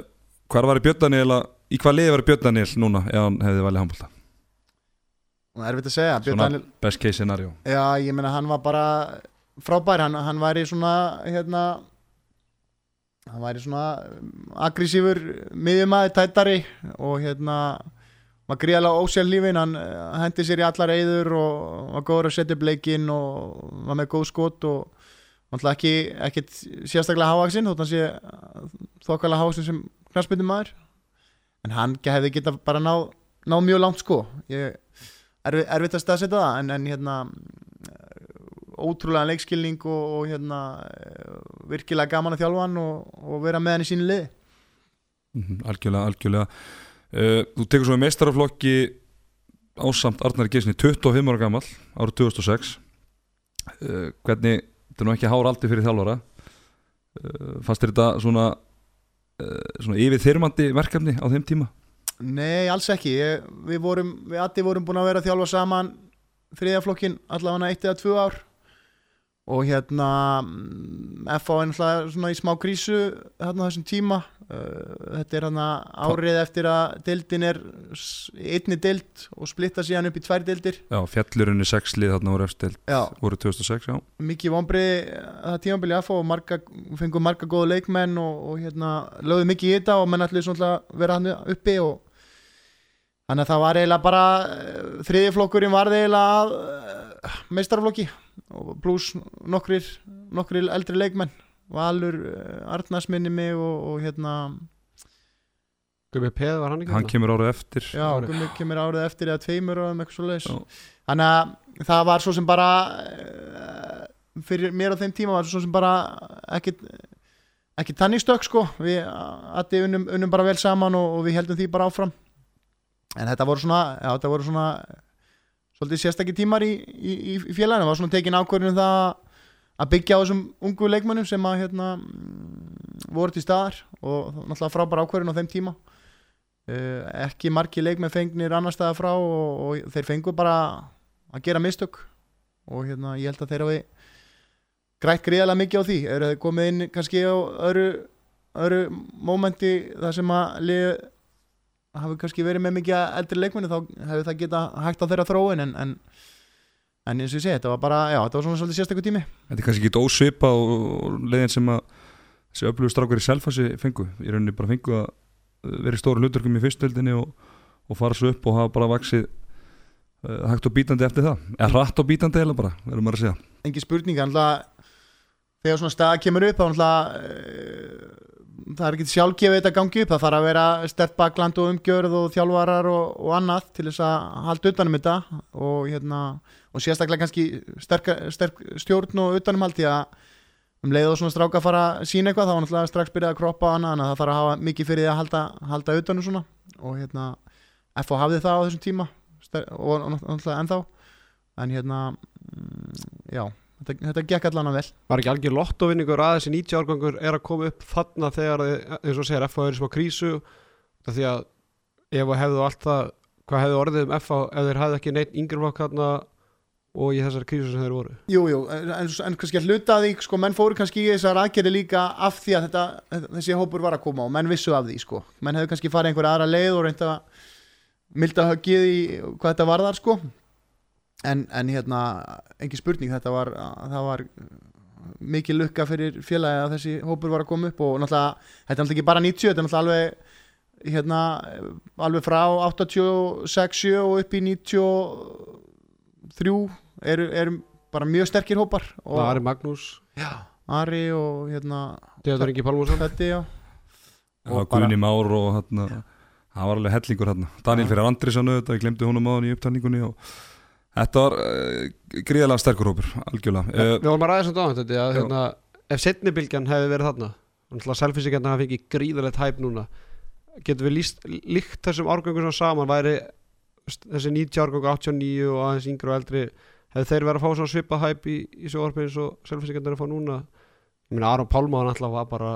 Hvar var Björn Daniel að, í hvað liði var Björn Daniel núna ef hann hefði valið handbólta? Það er erfitt að segja. Björn Svona Daniel, best case scenario. Já, ég meina hann var bara frábær, hann, hann væri svona hérna hann væri svona aggressífur miðjumæði tættari og hérna var gríðalega ósjálf lífin. Hann eh, hendi sér í allar eyður og var góður að setja upp leikinn og var með góð skot og náttúrulega ekki, ekkit sérstaklega hávaksinn þótt hann sé þokkalega hávaksinn sem knarspyndum maður en hann hefði geta bara ná, ná mjög langt sko. Ég, erfi, erfitt að staðsetja það en, en hérna ótrúlega leikskilning og, og hérna eh, virkilega gaman að þjálfa hann og, og vera með hann í sínu liði. Mm Algjörlega, algjörlega. Uh, Þú tekur svo í meistaraflokki ásamt Arnari Geirsni 25 ára gammal árið 2006 uh, Hvernig, þetta er nú ekki hár aldi fyrir þjálfara. Uh, Fannst þetta svona, uh, svona yfir þyrmandi verkefni á þeim tíma? Nei, alls ekki. Ég, við vorum, við allir vorum búin að vera að þjálfa saman þriðaflokkin allavega eitt eða tvö ár og hérna mm, FH er svona í smá krísu hérna þessum tíma. Uh, þetta er hérna árið eftir að deildin er einni deild og splitta síðan upp í tvær deildir. Já, fjallurinn í sexlið þarna voru efstild Já, voru 2006, já. Mikið vonbrið að tímabili að fá og marga, fengu marga góða leikmenn og, og hérna lögðu mikið í þetta og menn allir svona vera hann uppi og þannig að það var eiginlega bara eh, þriði flokkurinn var eiginlega að uh, meistarflokki og pluss nokkrir, nokkrir eldri leikmenn. Valur, uh, Arnars minni mig og, og hérna Gumi Peð var hann ekki Hann kemur árið eftir. Já. Gummi kemur árið eftir eða tveimur og eitthvað svo leis Já. þannig að það var svo sem bara uh, fyrir mér á þeim tíma var svo sem bara ekkit ekki tannig stök sko. Við allir unnum, unnum bara vel saman og, og við heldum því bara áfram. En þetta voru svona, já, þetta voru svona svolítið sérstakki tímar í, í, í félaginu, var svona tekin ákvörðin um það að byggja á þessum ungu leikmönnum sem að hérna mm, voru til staðar og náttúrulega frábæra ákvörðin á þeim tíma. Uh, ekki margi leikmenn fengnir annar staðar frá og, og þeir fengu bara að gera mistök og hérna ég held að þeir hafi grætt gríðarlega mikið á því. Eru þeir komið inn kannski á öðru, öðru mómenti þar sem að lið hafi kannski verið með mikið eldri leikmenni þá hefur það geta hægt á þeirra þróin en, en, en eins og ég segi, þetta var bara já, þetta var svona svolítið sérstakku tími. Þetta er kannski ekki ósvipa og, leiðin sem að þessi öflugur strákar í Selfassi fengu. Í rauninni bara fengu að uh, vera í stóru hluturkum í fyrstöldinni og, og fara svo upp og hafa bara vaksið uh, hægt og bítandi eftir það. Eða hratt og bítandi eða bara, verður maður að segja. Engin spurning alltaf þegar svona staða kemur upp þá náttúrulega uh, það er ekki sjálfgefið þetta gangi upp það þarf að vera stert bakland og umgjörð og þjálfarar og, og annað til þess að halda utanum þetta og, hérna, og sérstaklega kannski sterk, sterk stjórn og utanum haldi að um leið og svona stráka að fara að sína eitthvað þá var náttúrulega strax byrjað að kroppa annað að það þarf að hafa mikið fyrir því að halda, halda utanum svona og hérna FH hafði það á þessum tíma ster- og og náttúrulega ennþá. En hérna mm, já, þetta, þetta gekk allan að vel. Var ekki algjör lottovinningur að þessi 90 árgangur er að koma upp þarna þegar þið, eins og segir FH er í smá krísu? Það því að ef hefðu allt það hvað hefðu orðið um FH ef þeir hefðu ekki neitt yngri flokk þarna og í þessari krísu sem þeir voru? Jú, jú, en, en kannski að hluta af því sko, menn fóru kannski í þessar aðgerði líka af því að þetta, þessi hópur var að koma og menn vissu af því, sko, menn hefðu kannski farið einhverja aðra leið og reynda að milda höggið í hvað þetta varðar, sko en, en hérna engin spurning, þetta var það var mikið lukka fyrir félagi að þessi hópur var að koma upp og náttúrulega, þetta er náttúrulega ekki bara 90 þetta er náttúrulega alveg hérna, alveg frá 86 og upp í 93 eru, eru bara mjög sterkir hópar og Ari Magnús, já, Ari og hérna Theodor Ingi Þetta, bara- Guðni Már og hérna það var alveg hellingur hérna Daniel fyrir Andrisson auðvitað, ég glemdi honum á hann í upptalningunni og þetta var uh, gríðalega sterkur hópur, algjörlega. Uh, Við vorum að ræða svona á þetta að hérna, ef setnibilgjan hefði verið þarna þannig að selfinsíkjarna hafi fengið gríðalegt hæp núna getur við líst, líkt þessum árgöngur svona saman væri þessi 90 árgöngur 89 og aðeins yngri og eldri hefði þeir verið að fá svona svipað hæp í, í sjóarpið eins og selfinsíkjarna er að fá núna? Ég meina Aron Pálma hann alltaf var bara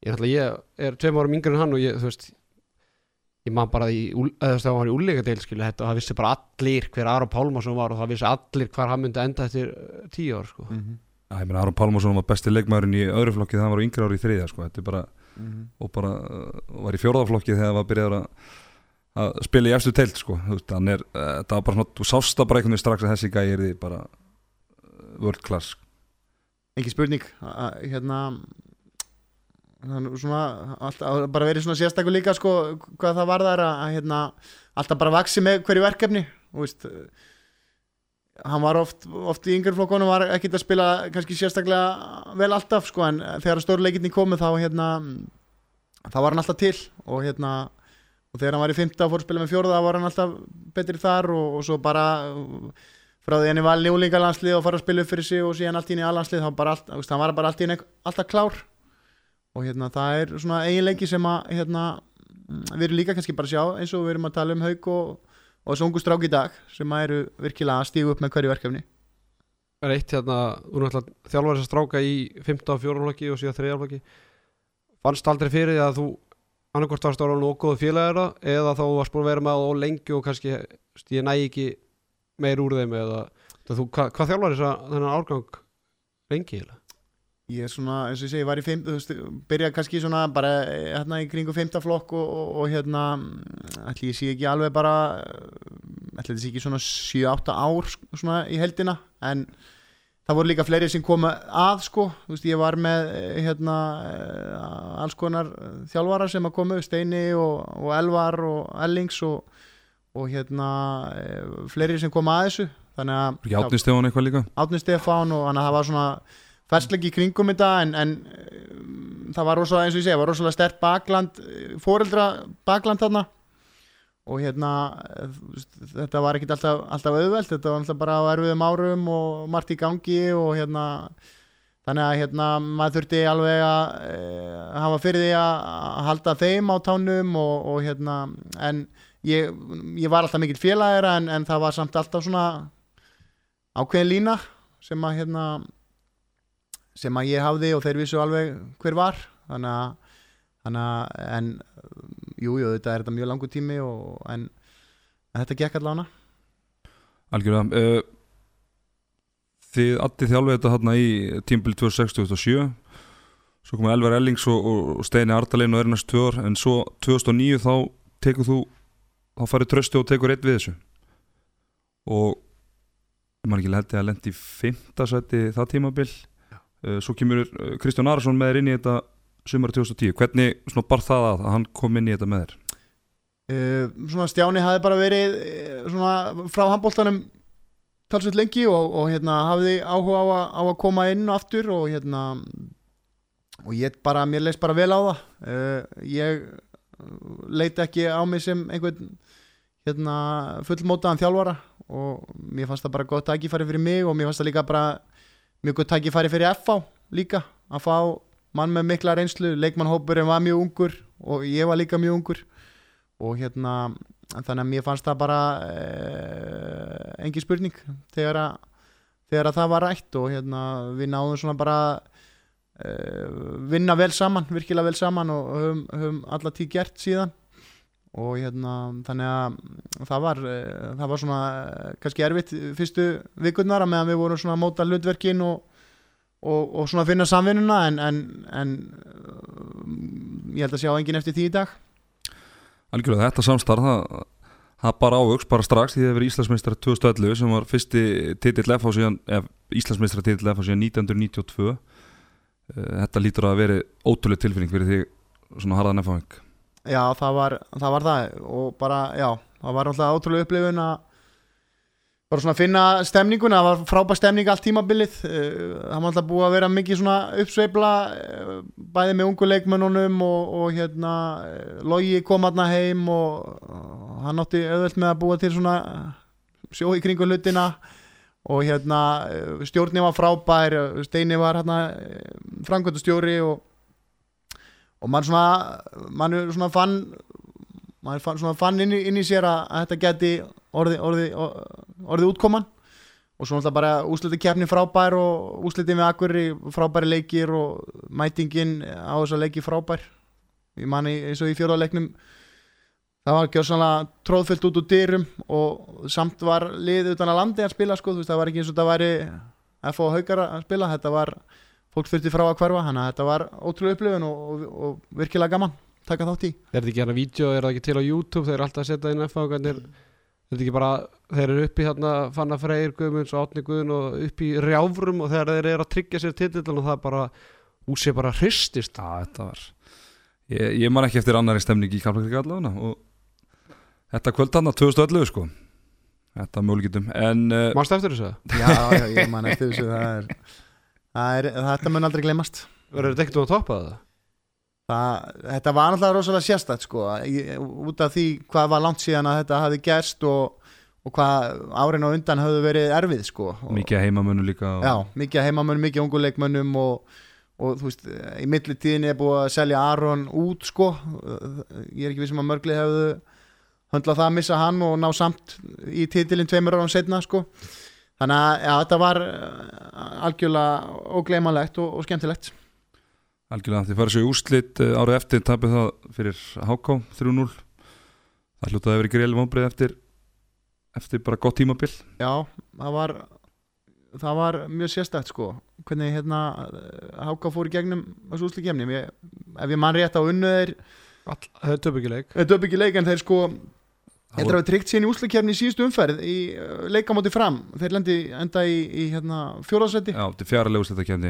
ég, alltaf, ég er tveim árum yngri en hann og ég, þú veist ég man bara í, eða hann var í úlleika deilskilu þetta, og það vissi bara allir hver Aron Pálmason var og það vissi allir hvar hann myndi enda eftir eh, tíu ár sko. Mhm, Já, ég meina Aron Pálmarsson var besti leikmaðurinn í öðru flokki þegar hann var yngri ári í þriðja sko. þetta er bara, mhm. og bara uh, var í fjórðaflokki þegar hann var byrjaður að að spila í efstu teilt sko. Hann er, uh, það var bara svona, þú sást að bara einhvern veginn strax að þessi gæi er því bara uh, world class Engin spurning hérna þannig svona alltaf, bara verið svona sérstakur líka sko, hvað það varðar að, að hérna, alltaf bara vaksi með hverju verkefni og veist. Hann var oft, oft í yngri flokkonum var ekkit að spila kannski sérstaklega vel alltaf sko en þegar stórleikinni komu þá hérna þá var hann alltaf til og hérna og þegar hann var í fymta og fór að spila með fjórða var hann alltaf betri þar og, og svo bara frá því valin í úlingalandslið og fara að spila upp fyrir sig og síðan allt í inn í allandslið þá bara allt, hann var bara allt í inn alltaf klár og hérna það er svona eiginleiki sem að hérna, við erum líka kannski bara að sjá eins og við erum að tala um haug og, og þessu ungu strák í dag sem að eru virkilega að stígu upp með hverju verkefni er eitt hérna, þú náttúrulega þjálfari sem stráka í 15 og 4 flokki og 7 og 3 flokki fannst aldrei fyrir því að þú annarkvort varst ára og góð félagira eða þá varst búin að vera með og lengi og kannski ég næ ekki meir úr þeim eða það, þú, hva, hvað þjálfari þennan árgang lengi eiginlega? Ég er svona, eins og ég segi, var í fimm, þú veist, byrja kannski svona bara eh, hérna í kringu fimmta flokk og, og, og hérna ætli ég sé ekki alveg bara ætli þetta sé ekki svona 7-8 ár svona í heldina en það voru líka fleiri sem komu að sko, þú veist, ég var með eh, hérna eh, alls konar þjálfara sem að komu, Steini og, og Elvar og Ellings og, og hérna fleiri sem komu að þessu. Þannig að átni Stefán eitthvað líka? Átni Stefán og þannig að það var svona fersleiki í kringum þetta en, en um, það var rosalega eins og ég segja, var rosalega stert bakland fóreldra bakland þarna. Og hérna þetta var ekkit alltaf, alltaf auðvelt þetta var alltaf bara á erfiðum árum og margt í gangi og hérna þannig að hérna maður þurfti alveg að e, hafa fyrir því að halda þeim á tánum og, og hérna en ég, ég var alltaf mikill félagera en, en það var samt alltaf svona ákveðin lína sem að hérna sem að ég hafði og þeir vissu alveg hver var. Þannig að, þannig að en jújú, jú, þetta er þetta mjög langur tími og, en, en þetta gekk allavega algjörlega. Uh, þið allir þjálfið þetta hérna í tímbil 2006-2007 svo komið Elvar Ellings og, og, Steini Ardalein og er næst tvö ár en svo 2009 þá tekur þú þá farið tröstu og tekur eitt við þessu. Og ég man ekki held ég að lendi í fymta sæti það tímabil. uh, svo kemur uh, Kristján Arason með þér inn í þetta sumar 2010, hvernig svona bar það að að hann kom inn í þetta með þér? Uh, svona Stjáni hafði bara verið svona frá handbóltanum talsveit lengi og, og hérna hafði áhuga á að, á að koma inn aftur og hérna og ég bara, mér leist bara vel á það. Uh, ég leiti ekki á mig sem einhvern hérna fullmótaðan þjálfara og mér fannst það bara gott tækifæri fyrir mig og mér fannst það líka bara mjög gott tækifæri fyrir FH líka að fá mann með mikla reynslu. Leikmannhópurinn var mjög ungur og ég var líka mjög ungur. Og hérna þannig að mér fannst það bara eh, engin spurning þegar að, þegar að það var rætt og hérna við náðum svona bara eh, vinna vel saman, virkilega vel saman og höfum, höfum alla tíð gert síðan og hérna þannig að það var, eh, það var svona eh, kannski erfitt fyrstu vikurnar að meðan við vorum svona að móta hlutverkin og, og, og svona að finna samvinnuna en, en, en eh, ég held að sjá enginn eftir því í dag. Algjörlega, þetta samstarf það, það bara ávugs, bara strax því það hefur Íslandsmeistra 2011 sem var fyrsti titill FH síðan, Íslandsmeistra titill FH síðan 1992 Eh, Þetta lítur að veri ótrúlega tilfinning fyrir því svona harðan FH-ing Já, það var, það var það. Og bara, já, það var alltaf ótrúlega upplifun að bara svona finna stemninguna, það var frábær stemning allt tímabilið, Eh, það var alltaf búið að vera mikið svona uppsveifla eh, bæði með ungu leikmönnunum og, og hérna, eh, Logi kom aðna heim og og hann átti auðvelt með að búa til svona sjó í kringu hlutina. Og hérna stjórni var frábær. Steini var hérna frangvöldustjóri og og mann svona mann svona fann mann svona fann inn, í, inn í sér að, þetta geti orði, orði, orði útkoman og svo náttúrulega bara úsliti keppni frábær og úsliti með akkurri frábæri leikir og mætingin á þessa leiki frábær ég manni eins og í fjórðarleiknum það var ekki svona tróðfyllt út úr dyrum og samt var lið utan að landi að spila sko, veist það var ekki eins og það væri F.O. Haukar að spila, þetta var fólk þurfti frá að hverfa, þannig að þetta var ótrúlega upplifun og, og, og virkilega gaman taka þátt í. Er þetta ekki hérna vídeo, er það ekki til á YouTube þeir eru alltaf að setja inn F og hvernig er þetta ekki bara, þeir eru upp í hérna Fanna Freyr, Guðmunds og Átni Guðun og upp í rjáfrum og þegar þeir eru að tryggja sér titillin og það bara úsið bara hristist Já, þetta var Ég, ég man ekki eftir annari stemning í Kaplakrika allavega og þetta kvöldanna 2011 sko Þetta möguleikitum En uh, Manstu eftir þessu? Já, já, ég man eftir þessu, það er, er þetta mun aldrei glemast. Verður þetta ekkert að toppa það? Það, þetta var náttúrulega rosalega sérstætt sko, út af því hvað var langt síðan að þetta hafi gerst og, og hvað árin og undan hafði verið erfið sko. og, mikið heimamönu líka og, Já, mikið heimamönnum, mikið unguleikmönnum og, og þú veist, í millitíðinni er búið að selja Aron út sko, ég er ekki vissum að mörglið hefðu höndlað það að missa hann og ná samt í titilinn tveimur árum setna sko. Þannig að ja, þetta var eh, algjörlega ógleymanlegt og, og skemmtilegt. Algjörlega, þið farið svo í úrslit uh, árið eftir tapið það fyrir HK 3-0 Það hlutaði að vera greil vonbreið eftir eftir bara gott tímabil. Já, það var það var mjög sérstætt sko. Hvernig hérna Háka fór í gegnum þessu úslikefni ef ég mann rétt á unnu þeir Það er töpugileik þetta upp ekki leik en þeir sko Þetta hafa tryggt síðan í úslikefni í síðustu umferð í uh, leikamóti fram þeir lendi enda í, í hérna, fjóraðsæti Já, þetta er fjara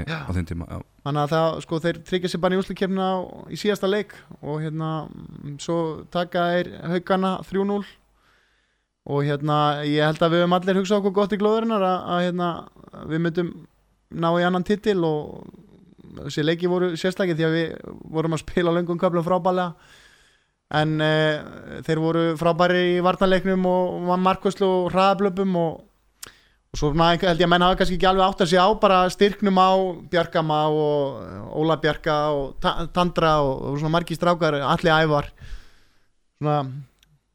Já. á þeim tíma já. þannig að það, sko, þeir tryggja sér bara í úslikefna í síðasta leik og hérna mm, svo taka þeir haugana 3-0 og hérna ég held að við höfum allir hugsað okkur gott í glóðurinnar að, að hérna við myndum ná í annan titil og þessi leiki voru sérstakið því að við vorum að spila löngum köflum frábælega en e, þeir voru frábæri í varnarleiknum og var markvæslu og hraðablöpum og, og svo held ég að menn hafa kannski ekki alveg átt að sé á bara styrknum á Bjarkama og Óla Bjarka og Ta- Tandra og, og svona margir strákar allir ævar svona,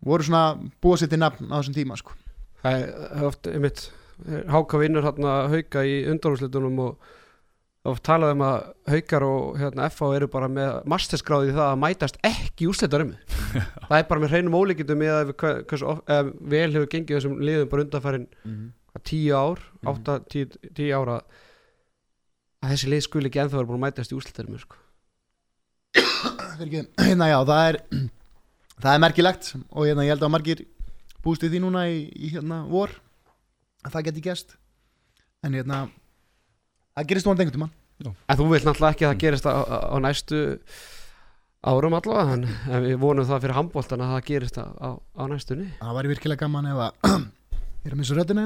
voru svona búa sér til nafn á þessum tíma sko. Það er það er oft, einmitt Háka vinnur hérna hauka í undanúrslitunum og það var talað um að haukar og hérna, FH eru bara með masterskráði í það að mætast ekki í úrslitarum [laughs] það er bara með hreinum ólíkindum við, eh, vel hefur gengið þessum liðum bara undanfærin tíu ár, Mhm. átta, tíu, tíu ára að þessi lið skuli ekki ennþá vera búin að mætast í úrslitarum sko. [coughs] [coughs] Hérna já, það er [coughs] það er merkilegt og hérna ég held að margir búist við því núna í, í hérna vor að það geti gæst en hérna það gerist núna einhvern tímann. En þú vilt náttúrulega ekki að það gerist á, á, næstu árum allavega en, en við vonum það fyrir handbóltan að það gerist á, á, næstunni. Það væri virkilega gaman ef að Ég er að missa hérna.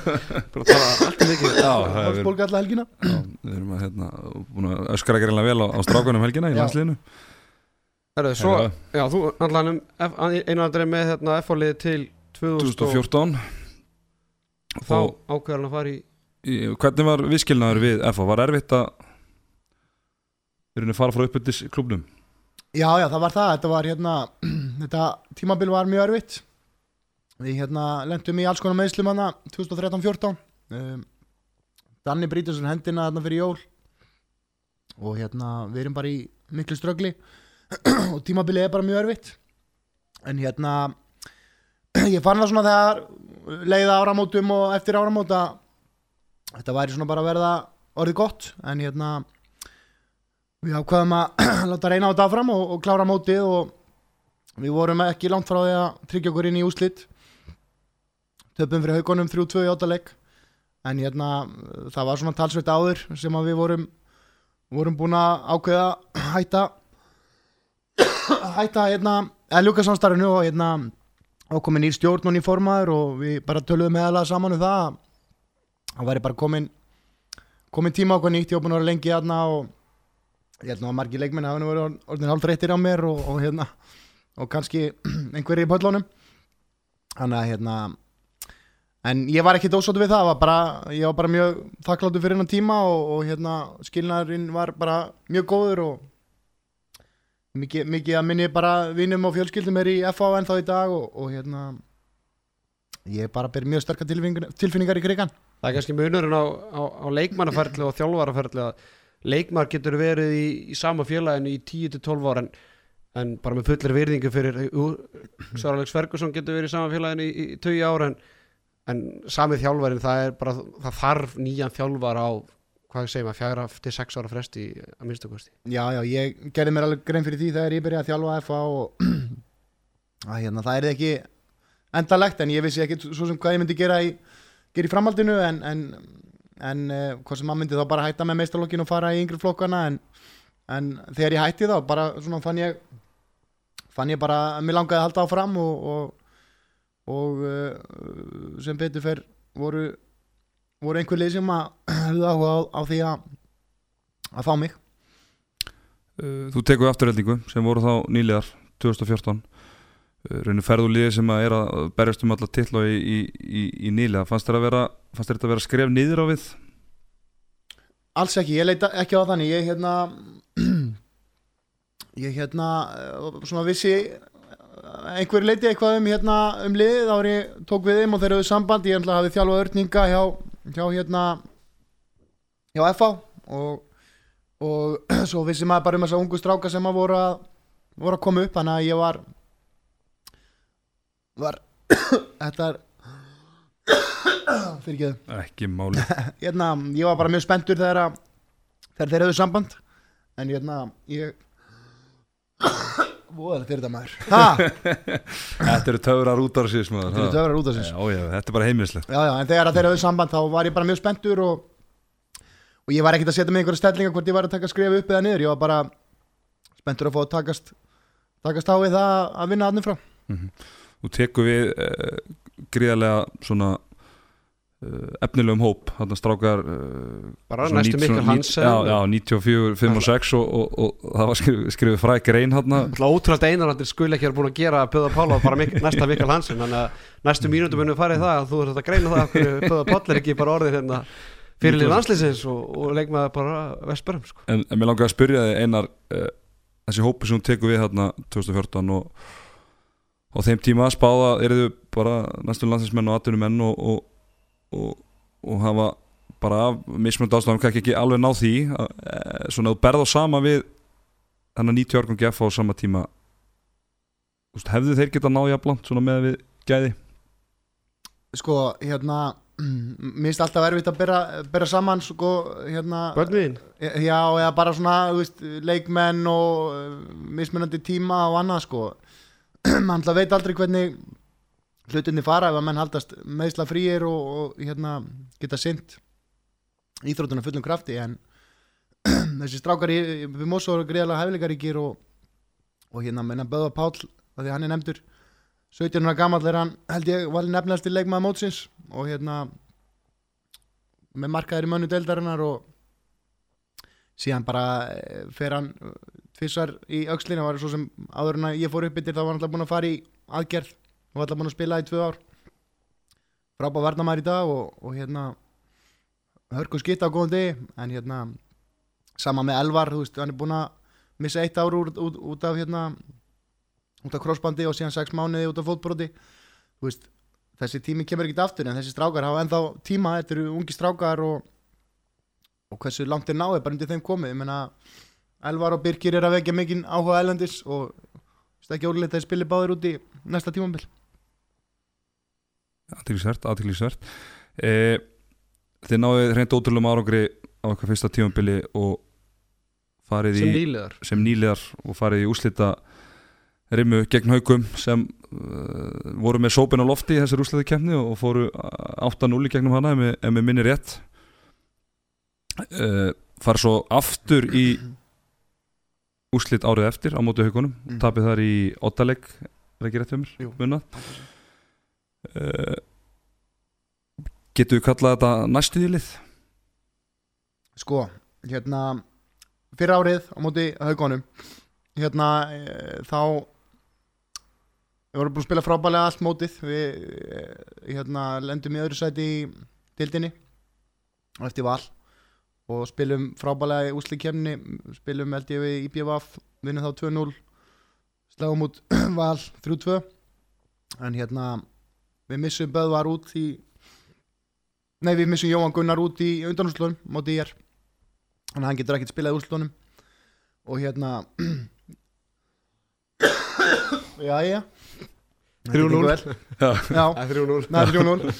[laughs] Bara tala allt í mikið. Já, það er Hálsbólga alla helgina. Já, við erum að hérna, að öskra greinlega vel á, á strákunum helgina í landsliðinu. Herðu, svo, Herra, já, þú um einu andrei með hérna F-fólið til 2014 2014 þá og ákveður hann að fara í, hvernig var viðskilnaður við FH? Var erfitt að rauninni fara frá uppbyttis klubnum? Já, já, það var það, þetta var hérna [clears throat] þetta tímabil var mjög erfitt. Við hérna lendum í alls konar meðslum hana 2013-14 um, Danni brýtur sér hendina þarna fyrir jól. Og hérna við erum bara í miklu ströggli. [clears throat] Og tímabilið er bara mjög erfitt. En hérna [clears throat] ég fann það svona þegar leiða áramótum og eftir áramóta þetta væri svona bara að verða orðið gott en hérna við ákvaðum að [clears throat] láta reyna á þetta áfram og, og klára mótið og við vorum ekki langt frá því að tryggja okkur inn í úslit töpum fyrir haugunum 3-2 í áttaleg en hérna það var svona talsveit áður sem að við vorum vorum búin að ákveða hætta hætta hérna eða ljúka samstarfinu og hérna ákomin í stjórn og ný formaður og við bara töluðum meðalega saman um það að það væri bara komin komin tíma okkur nýtt, ég var búin að vera lengi hérna og ég held nú að margir leikmenn hafa nú verið orðin hálf þreyttir á mér og, og hérna og kannski [clears throat] einhverjir í pöllunum. Þannig að hérna en ég var ekki dósóttu við það var bara, ég var bara mjög þakkláttu fyrir hennar tíma og, og hérna skilnaðurinn var bara mjög góður og mikið, mikið að minni bara vinum og fjölskyldum er í FA en þá í dag og, og hérna ég bara ber mjög sterkar tilfinningar, tilfinningar í krigan Það er kannski munurinn á, á, á leikmannaferðli og þjálfaraferðli að leikmar getur verið í, í sama félaginu í 10-12 ára en, en bara með fullir virðingu fyrir Svar Alex Ferguson getur verið í sama félaginu í, í 20 ára en, en sami þjálfarin það er bara það þarf nýjan þjálfar á hvað segir maður, fjara til 6 ára fresti að minnstu kosti. Já, já, ég gerði mér alveg grein fyrir því þegar ég byrjaði að þjálfa FA og [clears throat] að hérna, það er ekki endalegt en ég vissi ekki svo sem hvað ég myndi gera í, gera í framhaldinu en, en, en uh, hvað sem maður myndi þá bara hætta með meistarlokkin og fara í yngri flokkana en, en þegar ég hætti þá bara svona fann ég fann ég bara að mér langaði að halda áfram og, og, og uh, sem betur fer voru, voru einhver lið sem að [clears throat] höfðu áhuga á, á því að að fá mig. Uh, Þú tekur afturreldingu sem voru þá nýlegar 2014 uh, rauninu ferðu liði sem að er að berjast um alla titla í, í, í, í nýlega fannst þér að þetta að vera skref niður á við? Alls ekki, ég leita ekki á þannig ég hérna [clears throat] ég hérna eh, svona vissi eh, einhver leiti eitthvað um hérna um liðið ég tók við þeim og þeir eru samband ég að hafi þjálfa örninga hjá, hjá hérna hjá FA og, og [clears throat] svo vissi maður bara um þessa ungu stráka sem að voru að voru að koma upp þannig að ég var var [coughs] þetta er [coughs] fyrir ekki Ekki máli. [laughs] Hérna, ég var bara mjög spenntur þegar, að, þegar þeir hefðu samband. En hérna, ég [coughs] voðalega fyrir þetta maður ha, [laughs] Þetta eru töfrar út af síðan þetta er töfrar út af já, þetta er bara já, en þegar þeir hefðu samband þá var ég bara mjög spenntur og, og ég var ekkert að setja mig einhverja stellinga hvort ég var að taka skrifa upp eða niður. Ég var bara spenntur að fá að takast takast á við það að vinna aðnum frá Þú tekur við uh, gríðarlega svona uh, efnilegum hóp. Þarna strákar uh, Bara næstu nít- Hansen. Já, já, 94, 5 og 6 og, og, og, og það var skrifið, skrifið fræk grein hann Ótrúlega einarlandir skul ekki er búin að gera að Böða Pála bara mik næsta Mikkel Hansen þannig að næstu mínútu munum farið það að þú ert að greina það að Böða Pála er ekki bara orðið hérna fyrirlið landslýsins og, og leikmaður bara Vesperum sko. en, en mér langar að spyrja þig einar uh, þessi hópi sem þú tekur við hérna 2014 og á þeim tíma spáða eru þau bara næstu landsinsmenn og atvinnumenn og, og, og, og hafa bara af mismunandi ástæðum kannski ekki alveg ná því að, eh, svona þú berð á sama við þannig 90 árgangi F á sama tíma. Úst, hefðu þeir geta náð jafnlant svona með við gæði? Sko, hérna [clears throat] mér finnst alltaf erfitt að bera, bera saman sko, hérna Börnviðin Já, eða bara svona, veist, leikmenn og uh, mismunandi tíma og annað sko [clears throat] mann veit aldrei hvernig hlutinni fara ef að menn haldast meðsla fríir og, og hérna geta sint íþrótuna fullum krafti en [clears throat] þessi strákar í, í Mosó eru greiðlega hæfileikaríkir og, og hérna menna Böða Páll að því hann er nefndur 17 ára gamall er hann held ég valin nefnilegast til leikmaða mótsins og hérna með markaðir í mönnu deildarinnar og síðan bara eh, fer hann tvissar í aukslinu var svo sem áður en að ég fór upp yfir þá var hann alltaf búin að fara í aðgerð og var alltaf búin að spila í tvö ár. Frábæð varnamæður í dag og, og hérna hörku skitta á góðum degi en hérna sama með Elvar, þú veist, hann er búin að missa eitt ár út, út, út af hérna út af crossbandi og síðan sex mánuði út af fótbroti. Þú veist, þessi tími kemur ekkert aftur en þessi strákar hafa ennþá tíma þetta eru ungi strákar og, og hversu langt er náði bara undir þeim komið. Ég meina, Elvar og Birkir er að vekja mikinn áhuga elendis og ekki ólítið að spili báðir út í næsta tímambil Aðtilsvert, aðtilsvert e, Þið náðu reynd ótrúlega árangri á eitthvað fyrsta tímambili og farið sem í nýliðar. sem nýliðar og farið í úslita rimmu gegn haugum sem uh, voru með sópin á lofti í þessar úslita kemni og fóru 8-0 í gegnum hana ef mér minni rétt. Uh, fara svo aftur í úslit árið eftir á móti haugunum Mm. tapið þar í ottaleg er ekki rétt Jú. mér uh, getur við kallað þetta næstu í lið? Sko, hérna fyrir árið á móti haugunum hérna e, þá við vorum búin að spila frábælega allt mótið. Við e, hérna lendum í öðru sæti í dildinni og eftir val og spilum frábælega í úslikemni spilum held ég við IPVF vinnum þá 2-0 sláum út [clears throat] val 3-2 en hérna við missum Böðvar út í nei við missum Jóhann Gunnar út í undanúslunum móti ég er. Þannig að hann getur ekkert spilað í úrslutunum og hérna [coughs] [coughs] já já. 3-0. já, [laughs] Það er 3-0 Nei, 3-0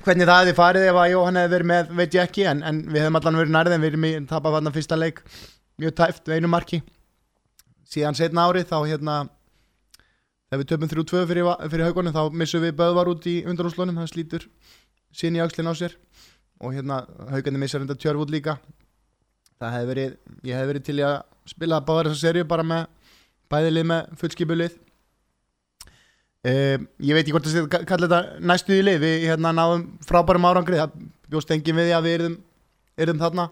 Hvernig það hefði farið ef að Jóhann hefði verið með veit ég ekki en, en við hefum allan verið nærið en við erum í tapað þarna fyrsta leik. Mjög tæft, einu marki. Síðan setna árið þá hérna þegar við töpum 3-2 fyrir, fyrir haugunum þá missum við Böðvar út í undanúslunum hann slítur sín í aukslinn á sér. Og hérna haugandi missar enda tjörf út líka. Það hefði verið, ég hefði verið til að spila báðar þessa serju bara með bæðilið með fullskipulið Um, ég veit ekki hvort að kalla þetta næstu í lið, við hérna náðum frábærum árangri, það bjóst engin við því að við erum, erum þarna.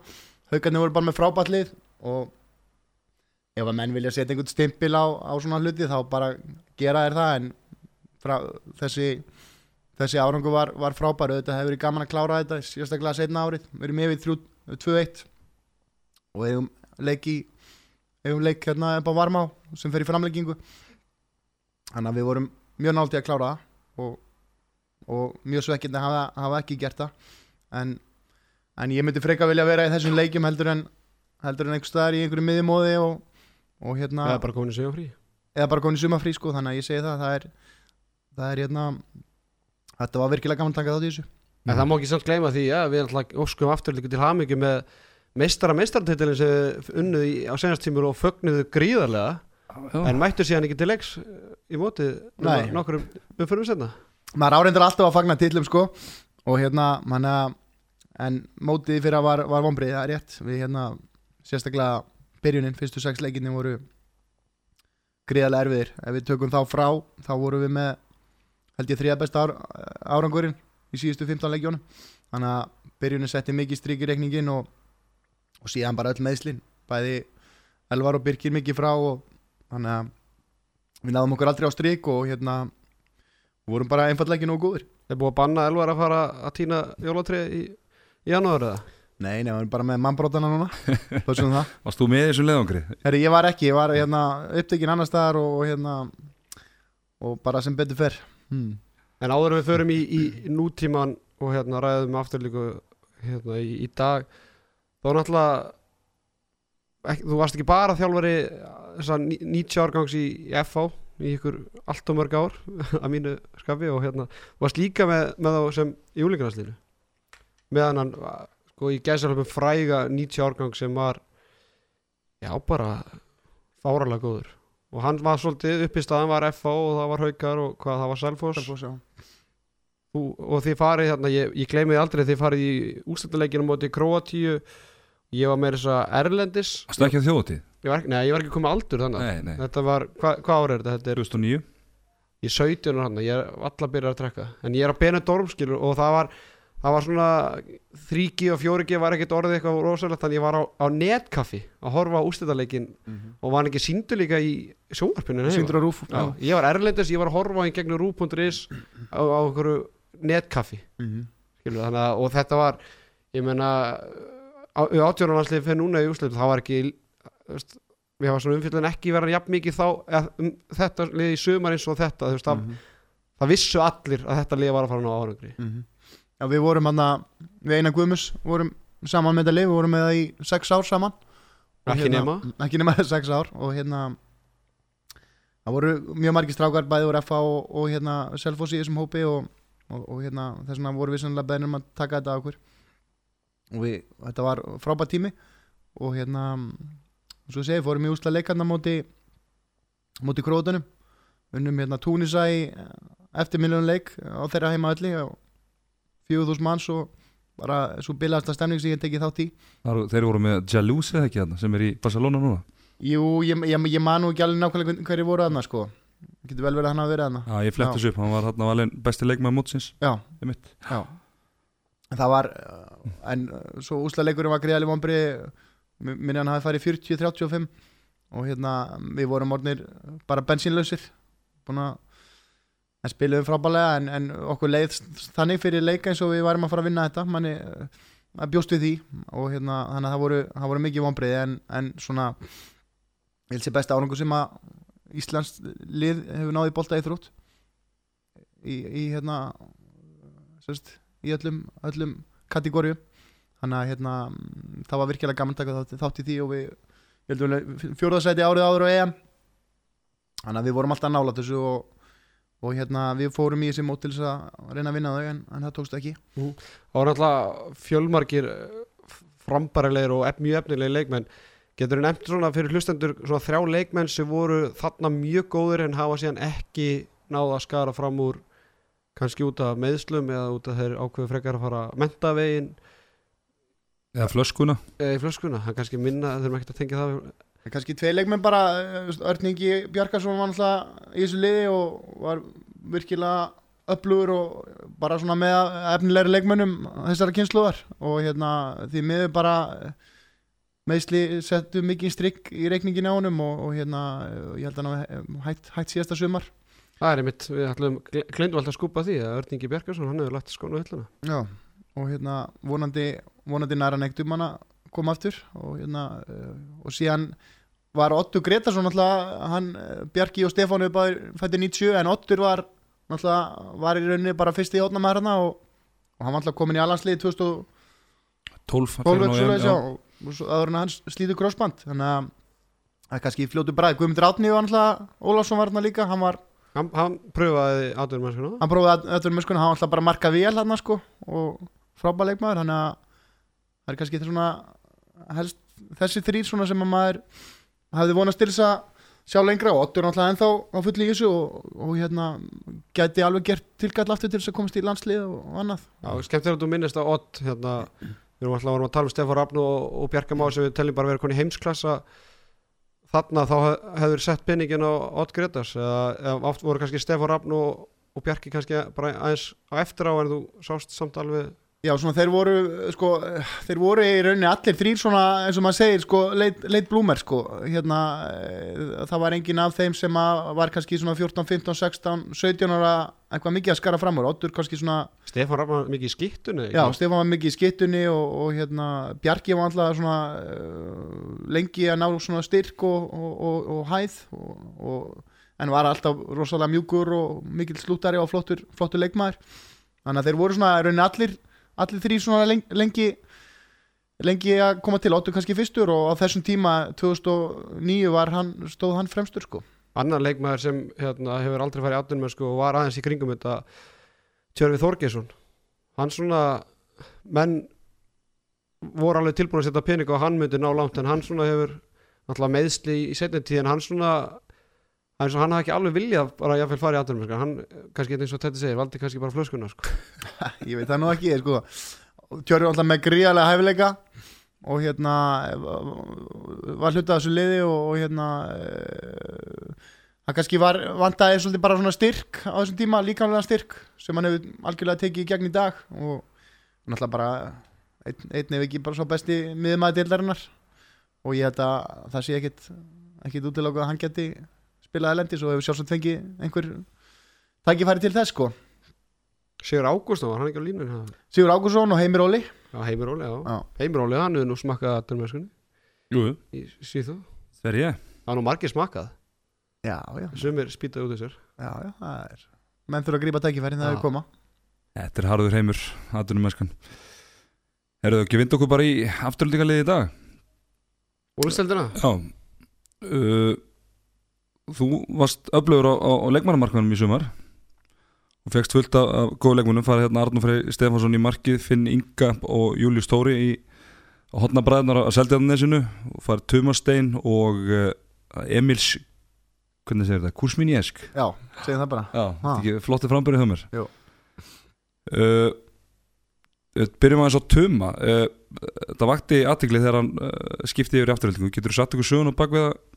Haugarnir voru bara með frábært lið og ef að menn vilja setja einhvern stimpil á, á svona hluti þá bara gera þér það. En frá, þessi, þessi árangur var, var frábær. Þetta hefur verið gaman að klára þetta sérstaklega setna árið, við erum yfir 3 2-1 og hefum leik í hefum leik hérna upp á Varmá sem fer í framleggingu þannig að við vorum mjög nált í að klára það og, og mjög svekkindi að hafa, hafa ekki gert það. En, en ég myndi freka vilja vera í þessum leikjum heldur en heldur en einhver staðar í einhverju miðjumóði og, og hérna er bara komin í sig frí eða bara komin í sumafrí sko þannig að ég segi það það er, það er hérna þetta var virkilega gaman að taka þátt í þessu. En það má ekki samt gleyma því að við ætla óskum aftur líka til hamingju með meistara meistaratitilin sem við unnuð í, á senastímur og fögnuðu gríðarlega en mættu síðan ekki til leiks í mótið nokkur um fyrir setna maður áreindar alltaf að fagna titlum sko. Og hérna manna en mótið fyrir að var, var vombrið það er rétt. Við hérna sérstaklega byrjunin, fyrstu sex leikinni voru gríðarlega erfiðir. Ef við tökum þá frá þá voru við með held ég þriða besta ár, árangurinn í síðustu 15 leikjónum þannig að byrjunin setti mikið strik í reikningin og, og síðan bara öll meðslin bæði Elvar og Birkir mikið frá og þannig að við náðum okkur aldrei á strik og hérna vorum bara einfallega ekki nógu góður Það er búið að banna Elvar að fara að týna jólatrið í, janúar eða? Nei, nei, við erum bara með mannbrótana núna [laughs] Varst þú með þessum leiðangri? Herri, ég var ekki, ég var hérna upptekinn annar staðar og, og hérna og bara sem betur fer hmm. En áður við förum í, í nútíman og hérna ræðum aftur líka hérna í, í dag þá náttúrulega ekki, þú varst ekki bara þjálfari þess að 90 árgangs í, í FH í ykkur allt og mörg ár [laughs] að mínu skafi og hérna varst líka með, með þá sem í úlingarnarslinu meðan hann sko í gæsalöfum fræga 90 árgang sem var já bara fáralega góður. Og hann var svolítið upp í staðan var FH og það var Haukar og hvað það var Selfoss, já. Þú, og þið farið hérna, ég, ég gleymi því aldrei þið farið í úrstættuleikinu móti Kroatíu ég var með þess að Erlendis. Varst þú ekki var, ekki- nei, ég var ekki komið aldur þannig Nei, nei. Þetta var, hva, hvað ár er þetta? þetta er 2009 ég er 17 ára hann, ég er allar byrjað að drekka. En ég er á Benidorm skilur og það var það var svona 3G og 4G var ekkert orðið eitthvað rosalegt þannig ég var á, á netkaffi að horfa á úrstæðarleikin og var ekki síndu líka í sjónvarpinu heima? Sýndur á rúf Já, ég var erlendis, ég var að horfa á hann gegnum rú.is á, á einhverju netkaffi Mhm. skilur, þannig að, og þetta var ég meina átjónarlandslið fyrir núna í úrslit það var ekki við hafa svona umfyllin ekki verið jafn mikið þá eða, um, þetta lið í sumar eins og þetta veist, það, Mhm. það vissu allir að þetta lið var að fara ná árangri Mhm. Já, við vorum hann við eina Guðmus vorum saman með þetta lið, við vorum með það í sex ár saman Ekki nema. [laughs] Ekki nema sex ár og hérna það voru mjög margir strákar bæði voru FA og, og hérna Selfoss í þessum hópi og, og, og hérna þess vegna voru við sannlega beðnum að taka þetta á okkur og við, þetta var frábært tími. Og hérna svo segi, fórum í úsla leikarna móti móti krótunum unnum hérna Túnisa í eftir miljónum leik á þeirra heima öllu og 4000 manns og bara svo bilaðasta stemning sem ég tekið þátt í. Þeir voru með eða ekki þarna sem er í Barcelona núna? Jú, ég, ég, ég man nú ekki alveg nákvæmlega hverju voru þarna sko. Getur vel verið að hann hafa verið þarna. Já, ég fletti þessu upp, hann var þarna valinn besti leikmaður mótsins. Já, já Það var, uh, en uh, svo úslaleikurinn var greiðalega vombri minni hann hafi farið 40-35 og hérna við vorum orðnir bara bensínlausir. Búin að en spiluðum frábælega en, en okkur leið þannig fyrir leika eins og við varum að fara að vinna þetta. Manni að bjóst við því og hérna þannig að það voru, það voru mikið vombrið en, en svona ég held sér besta árangur sem að Íslands lið hefur náði bolta í þrótt í, í hérna sérst, í öllum, öllum kategórium. Þannig að hérna mm, það var virkilega gaman að taka þátt, í því og við fjóðarsæti árið áður á EM. Þannig að við vorum alltaf nála þessu og, og hérna við fórum í þessi mót til þess að reyna að vinna þau en, en það tókst ekki. Það var náttúrulega fjölmargir frambarilegir og ef, mjög efnilegir leikmenn. Getur þú nefnt svona fyrir hlustendur svona þrjá leikmenn sem voru þarna mjög góður en hafa síðan ekki náða að skara fram úr kannski út af meðslum eða út af þeir ákveðu frekar að fara mentavegin Eða flöskuna. Eða í flöskuna, það er kannski minna þurfum ekki að tengja það við- En kannski tvei leikmenn bara eh, Örningi Bjarkarsson var náttúrulega í þessu liði og var virkilega upplugur og bara svona með efnilegri leikmennum þessara kynsluðar og hérna því miður bara eh, meðsli settu mikið strikk í reikningin á honum og, og hérna eh, ég held að hann hætt, hætt síðasta sumar það er einmitt, við ætlum, glindum alltaf að skúpa því að Örningi Bjarkarsson, hann hefur lagt skónu hilluna. Já, og hérna vonandi, vonandi næra neitt um hann að koma aftur og hérna uh, og síðan var Ottur Gretarsson náttúrulega, hann, eh, Bjarki og Stefán við báðir fætti 90 en Ottur var náttúrulega, var í rauninni bara fyrsti hótnamaður hérna og, og hann var náttúrulega komin í allansliði 2012 12 eða svoleiðis, já, og, aður en hans slítur crossband þannig að það er kannski í fljótu bræð Guðmundur Átni var náttúrulega, Ólafsson var hérna líka hann var, hann, hann pröfaði mennskuna hann prófaði að öllum hann náttúrulega bara að marka vel hérna sko og frábæð leikmaður þannig að það er kannski svona helst þessi þrýr svona sem að maður hafði vonast til þess að sjá lengra og Ottur náttúrulega ennþá á fulli í þessu og, og hérna gæti alveg gert tilgæll aftur til þess að komast í landslið og, annað. Já, skemmt er að þú minnist að Ott hérna, við erum alltaf að tala um Stefán Rafn og, og Bjarka Má sem við teljum bara verið heimsklassa þarna þá hef- hefur sett pinningin á Ott Gretars eða, oft voru kannski Stefán Rafn og, og Bjarki kannski bara aðeins á eftir á en þú sást samt alveg Já, svona þeir voru sko, þeir voru í rauninni allir þrýr svona eins og maður segir sko, leit, leit blúmer sko, hérna eh, það var engin af þeim sem var kannski svona 14, 15, 16, 17 ára eitthvað mikið að skara fram úr, Oddur kannski svona Stefán var mikið í skiptunni Já, Stefán var mikið í skittunni og, og hérna, Bjarki var alltaf svona uh, lengi að ná svona styrk og, og, og, og hæð og, og, en var alltaf rosalega mjúkur og mikill slúttari og flottur, flottur leikmaður. Þannig að þeir voru svona raunin allir allir þrý svona lengi, lengi að koma til, Ottur kannski fyrstur og á þessum tíma 2009 var hann, stóð hann fremstur sko. Annar leikmaður sem hérna, hefur aldrei farið átunum og var aðeins í kringum þetta Tjörfi Þorgesson hann svona menn voru alveg tilbúin að setja pening og hann myndi ná langt en hann svona hefur meðsli í setjum tíð en hann svona hann hafði ekki alveg viljað bara jáfnvel farið átunum sko. hann kannski eins og þetta segir valdi kannski bara flöskuna sko. [laughs] ég veit það nú ekki sko. Var alltaf með gríðarlega hæfileika og hérna var hlutað þessu liði og, og hérna hann kannski var vantaði svolítið bara svona styrk á þessum tíma, líkamlega styrk sem hann hefur algjörlega tekið í gegn í dag og náttúrulega bara einn, einn ef ekki bara svo besti miðmaði deildarinnar og ég held að það sé ekkit ekkit útilokað að hann geti spilað elendis og hefur sjálfsagt fengið einhver tækifæri til þess sko. Sigur Ágúst var hann ekki á línun já, Sigur Ágússon og Heimir Óli. Heimir Óli, já. Já. Heimir Óli, hann hefur nú smakkað að dörmeskunni Jú, í það er ég? Það er nú margir smakkað. Já, já, Sumir spýtaði út þessar já, já það er menn þurfa að grípa tækifærin það Já. er koma. Þetta er harður heimur, aðdunum mennskan Eruðu ekki vind okkur bara í afturlíkaliði í dag? Úlsteldina? Já. Uh, Þú varst öflugur á, á, á leikmannamarkmanum í sumar og fegst fullt af, af góðu leikmannum farið hérna Arnur Frey Stefansson í markið Finn Inga og Július Tóri í hotna bræðnar á Seldjarnesinu og farið Tumastein og uh, Emils hvernig segir þetta, Kursminjesk Já, segjum það bara. Já, flotti frambyrðið Jú. uh, uh, Byrjum aðeins á Tuma. Uh, Það vakti aðtikli þegar hann skipti yfir í afturhaldingu. Getur þú satt ykkur sögun og bakvið að uh,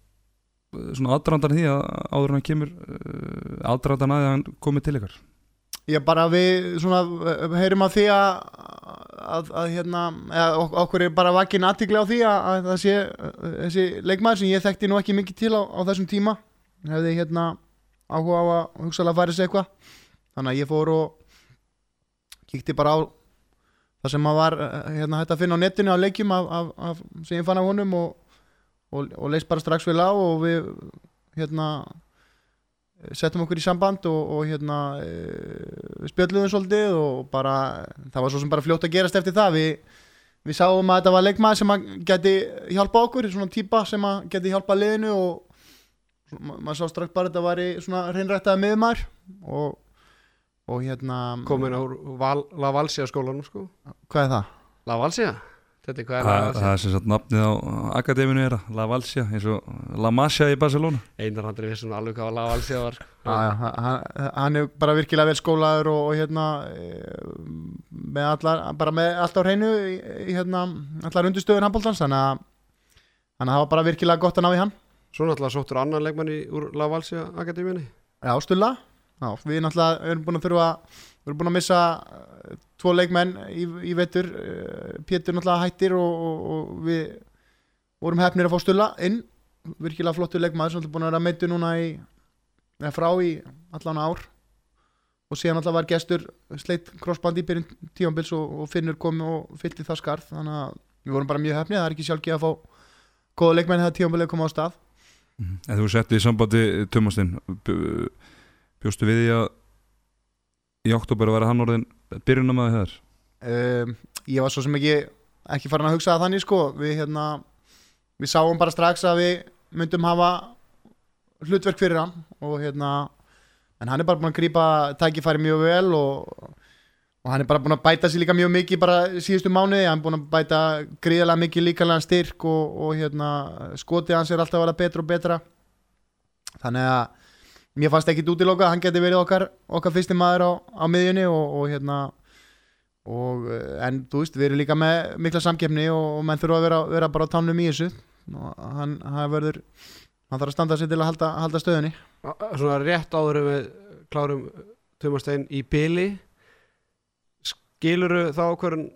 svona aðdrandan því að áður hann kemur aðdrandan að hann komið til ykkar? Ég bara við svona eh, heyrum að því að, að, að hérna, eða, ok- okkur er bara vakin aðtikli á því að, að það sé eh, þessi leikmaður sem ég þekkti nú ekki mikið til á, á þessum tíma hefði hérna áhuga á að hugsalega færi sig eitthvað. Þannig að ég fór og kíkti bara á það sem að var eh, hérna hægt að finna á netinu á leikjum af, af, af, sem ég fann af honum og, og, og leist bara strax vel á og við hérna settum okkur í samband og, og hérna við spjöldluðum svolítið og bara, það var svo sem bara fljótt að gerast eftir það, við, við sáum að þetta var leikmaður sem að geti hjálpa okkur, svona típa sem að geti hjálpa liðinu og ma maður sá strax bara að þetta var svona reynrættaði miðumar og, og hérna Komin á Val, La Valsia skólanum sko hvað er það? La Valsia? Þetta er hvað er La Það er sem sagt nafnið á akademinu er La Valsia eins og La Masia í Barcelona. Einar handri vissum alveg hvað La Valsia var. Já, já, hann, hann er bara virkilega vel skólaður og, og hérna e, með allar, bara með allt á hreinu í, hérna, allar undirstöður handbóltans þannig að þannig að það var bara virkilega gott að ná í hann. Svo náttúrulega sóttur annan leikmann í úr La Valsia akademíunni. Já, Stulla, já, við náttúrulega erum búin að þurfa við erum búin að missa eh, tvo leikmenn í, í vetur. Eh, Pétur náttúrulega hættir og, og, og við vorum hefnir að fá Stulla inn. Virkilega flottur leikmaður sem náttúrulega búin að vera meittu núna í eða frá í allan ár. Og síðan náttúrulega var gestur sleitt crossband í byrjun tífambils og, og Finnur kom og fyllti það skarð. Þannig að við vorum bara mjög hefnir það er ekki sjálfgeð að fá góða leikmenn þegar tífambilið kom á stað. En þú setti í sambandi Tumastinn bjóstu við því að í oktober að vera hann orðin byrjunum að þér um, ég var svo sem ekki ekki farin að hugsa það þannig sko. Við, hérna, við sáum bara strax að við myndum hafa hlutverk fyrir hann og hérna en hann er bara búin að grípa tækifæri mjög vel og, og hann er bara búin að bæta sér líka mjög mikið bara síðustu mánuði, hann er búin að bæta gríðarlega mikið líkanlega styrk og, og hérna, skotið hans er alltaf að vera betra og betra. Þannig að mér fannst ekki útiloka að hann geti verið okkar, okkar fyrsti maður á, á miðjunni og, og hérna og, eh, en þú veist, við erum líka með mikla samkeppni og, og menn þurfa að vera, vera bara á tánum í þessu. Og hann, hann verður hann þarf að standa sig til að halda, halda stöðunni. Svona rétt áður við klárum Tumastein í byli Skiluru þá hverjum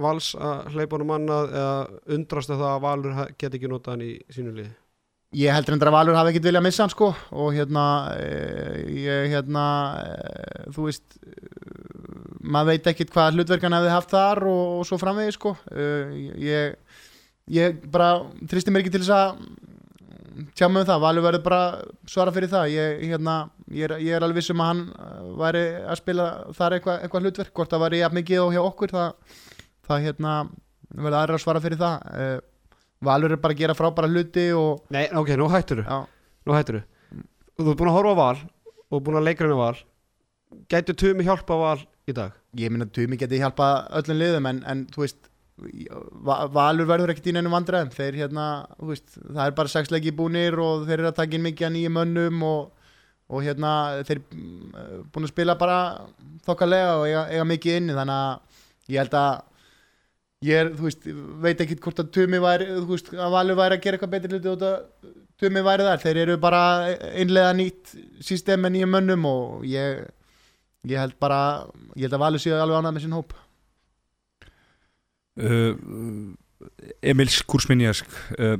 Vals að hleypa honum annað eða undrastu það að Valur geti ekki notað hann í sínu liði ég heldur endur að Valur hafi ekkit viljað missa hann sko og hérna eh, ég hérna eh, þú veist eh, maður veit ekkit hvað hlutverkan hefði haft þar og, og svo framvegi sko. Ég, ég bara tristi mér ekki til þess að tjá mig um það, Valur verður bara svara fyrir það. Ég, hérna, ég, er, er alveg viss um að hann væri að spila þar eitthvað eitthva hlutverk, hvort það væri jafn mikið og hjá okkur það, það hérna verður aðra að svara fyrir það Valur er bara að gera frábæra hluti og Nei, ok, nú hættur já, Nú hættur Þú ert búin að horfa á Val og búin að leikra henni Val. Gætu Tumi hjálpa Val í dag? ég minna Tumi geti hjálpa öllum liðum en, en þú veist Va- Valur verður ekkert í neinum vandræðum. Þeir hérna, þú veist, það er bara sex leiki búnir og þeir eru að taka inn mikið að nýjum mönnum og, og hérna þeir mm, búin að spila bara þokkalega og eiga, eiga mikið inni. Þannig að ég held að ég er, þú veist, veit ekki hvort að Tumi væri, þú veist, að Valur væri að gera eitthvað betri hluti út að Tumi væri þar. Þeir eru bara einlega nýtt system með nýjum mönnum og ég ég held bara, ég held að Valur séu alveg ánað með sinn hóp. Uh, Emil Kursminjask uh,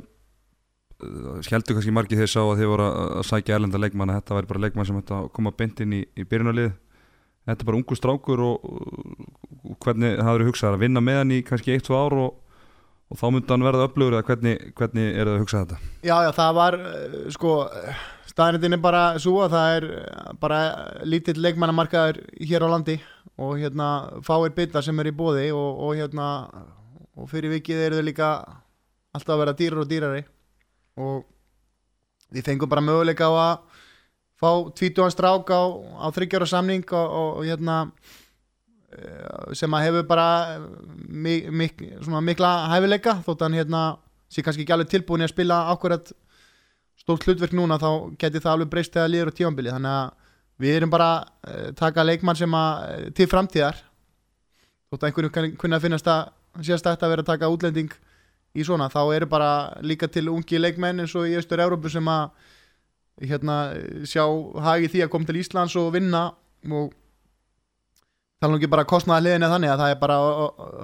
heldur kannski margið þeir sá að þeir voru að að sækja erlenda leikmann að þetta væri bara leikmann sem þetta koma beint inn í, í byrjunarlið þetta er bara ungu strákur og, og hvernig það eru hugsað. Að vinna með hann í kannski eitt, tvö ár og, og þá myndi hann verða öflugur eða hvernig, hvernig er það að hugsa þetta? Já, já, það var, eh, sko staðnindin er bara svo að það er bara lítill leikmannamarkaður hér á landi og hérna fáir byttar sem er í bóði og, og hérna og fyrir vikið eru þau líka alltaf að vera dýrar og dýrari. Og við fengum bara möguleika á að fá tvítugan strák á, á þryggjára samning og, og, og hérna eh, sem að hefur bara mik, mik, svona mikla hæfileika þótt hann hérna sé kannski ekki alveg tilbúin að spila akkurat stórt hlutverk núna þá geti það alveg breyst þegar líður á tífambili þannig að við erum bara uh, taka leikmann sem að til framtíðar. Þótt að einhverjum að finnast að sérstætt að vera að taka útlending í svona þá eru bara líka til ungi leikmenn eins og í Östur Európu sem að hérna sjá hagi því að koma til Íslands og vinna og tala nú ekki bara kostnaða hliðinni þannig að það er bara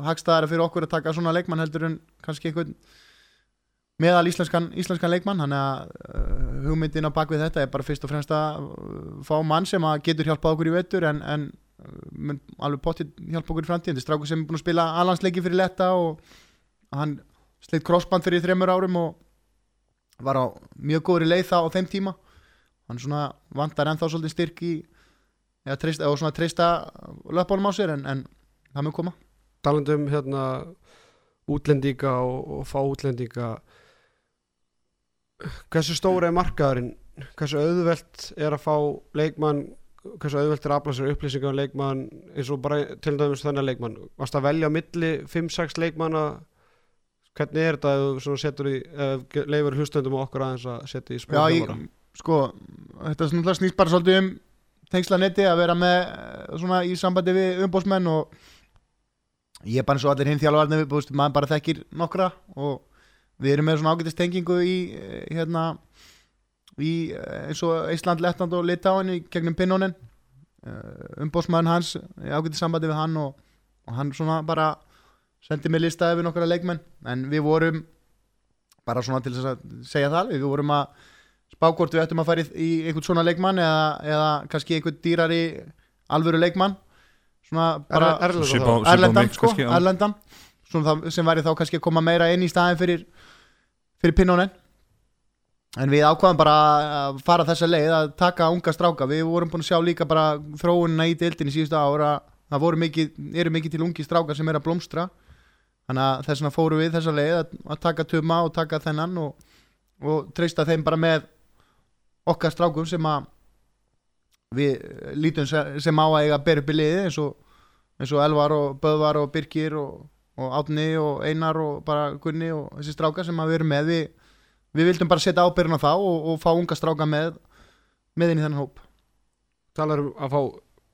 hagstæðara fyrir okkur að taka svona leikmann heldur en kannski einhvern meðal íslenskan, íslenskan leikmann. Þannig að uh, hugmyndin á bakvið þetta er bara fyrst og fremst að fá mann sem getur hjálpað okkur í vettur en, en mun alveg pottið hjálpa okkur í framtíðin þetta er strákur sem er búin að spila alhansleiki fyrir letta og hann sleitt crossband fyrir þreymur árum og var á mjög góðri leið þá á þeim tíma hann svona vantar ennþá svolítið styrk í eða treysta, eða svona treysta löpunum á sér en, en það mun koma. Talandum hérna útlendinga og, og fá útlendinga hversu stóra er markaðurinn? Hversu auðvelt er að fá leikmann hversu auðvelt er að afla sér upplýsingar um leikmann eins og bara til dæmis þennan leikmann? Varst að velja á milli 5-6 leikmanna? Hvernig er þetta ef þú setur í leifur hlustöndum og okkur aðeins að setja í ég, sko, þetta snýst bara svolítið um tengslanetti að vera með eh, svona í sambandi við umbósmenn og ég er bara eins og allir hinn þjálfarnir við, maður bara þekkir nokkra og við erum með svona ágætist tengingu í eh, hérna í eh, eins og Ísland, Lettland og Litáin í gegnum Pinnonen umbósmann hans, ágætist sambandi við hann og, og hann svona bara sendi mig lista yfir nokkra leikmenn. En við vorum bara svona til að segja það við vorum að spá hvort við ættum að fara í, í einhvern svona leikmann eða, eða kannski einhvern dýrari alvöru leikmann. Svona bara Erlendan sko. Erlendan svona það, sem væri þá kannski að koma meira inn í staðin fyrir, fyrir Pinnonen en við ákvaðum bara að fara þessa leið að taka unga stráka. Við vorum búin að sjá líka bara þróunina í deildin í síðustu ára það voru mikið, eru mikið til ungi stráka sem er að blómstra. Þannig að þess vegna fórum við þessa leið að, að taka tuma og taka þennan og, og treysta þeim bara með okkar strákum sem að við lítum se- sem á að eiga að bera upp í liði eins og, eins og Elvar og Böðvar og Birkir og, og Átni og Einar og bara Gunni og þessi stráka sem að við erum með. Við, við vildum bara setja ábyrðin á þá og, og fá unga stráka með með inn í þennan hóp. Talar um að fá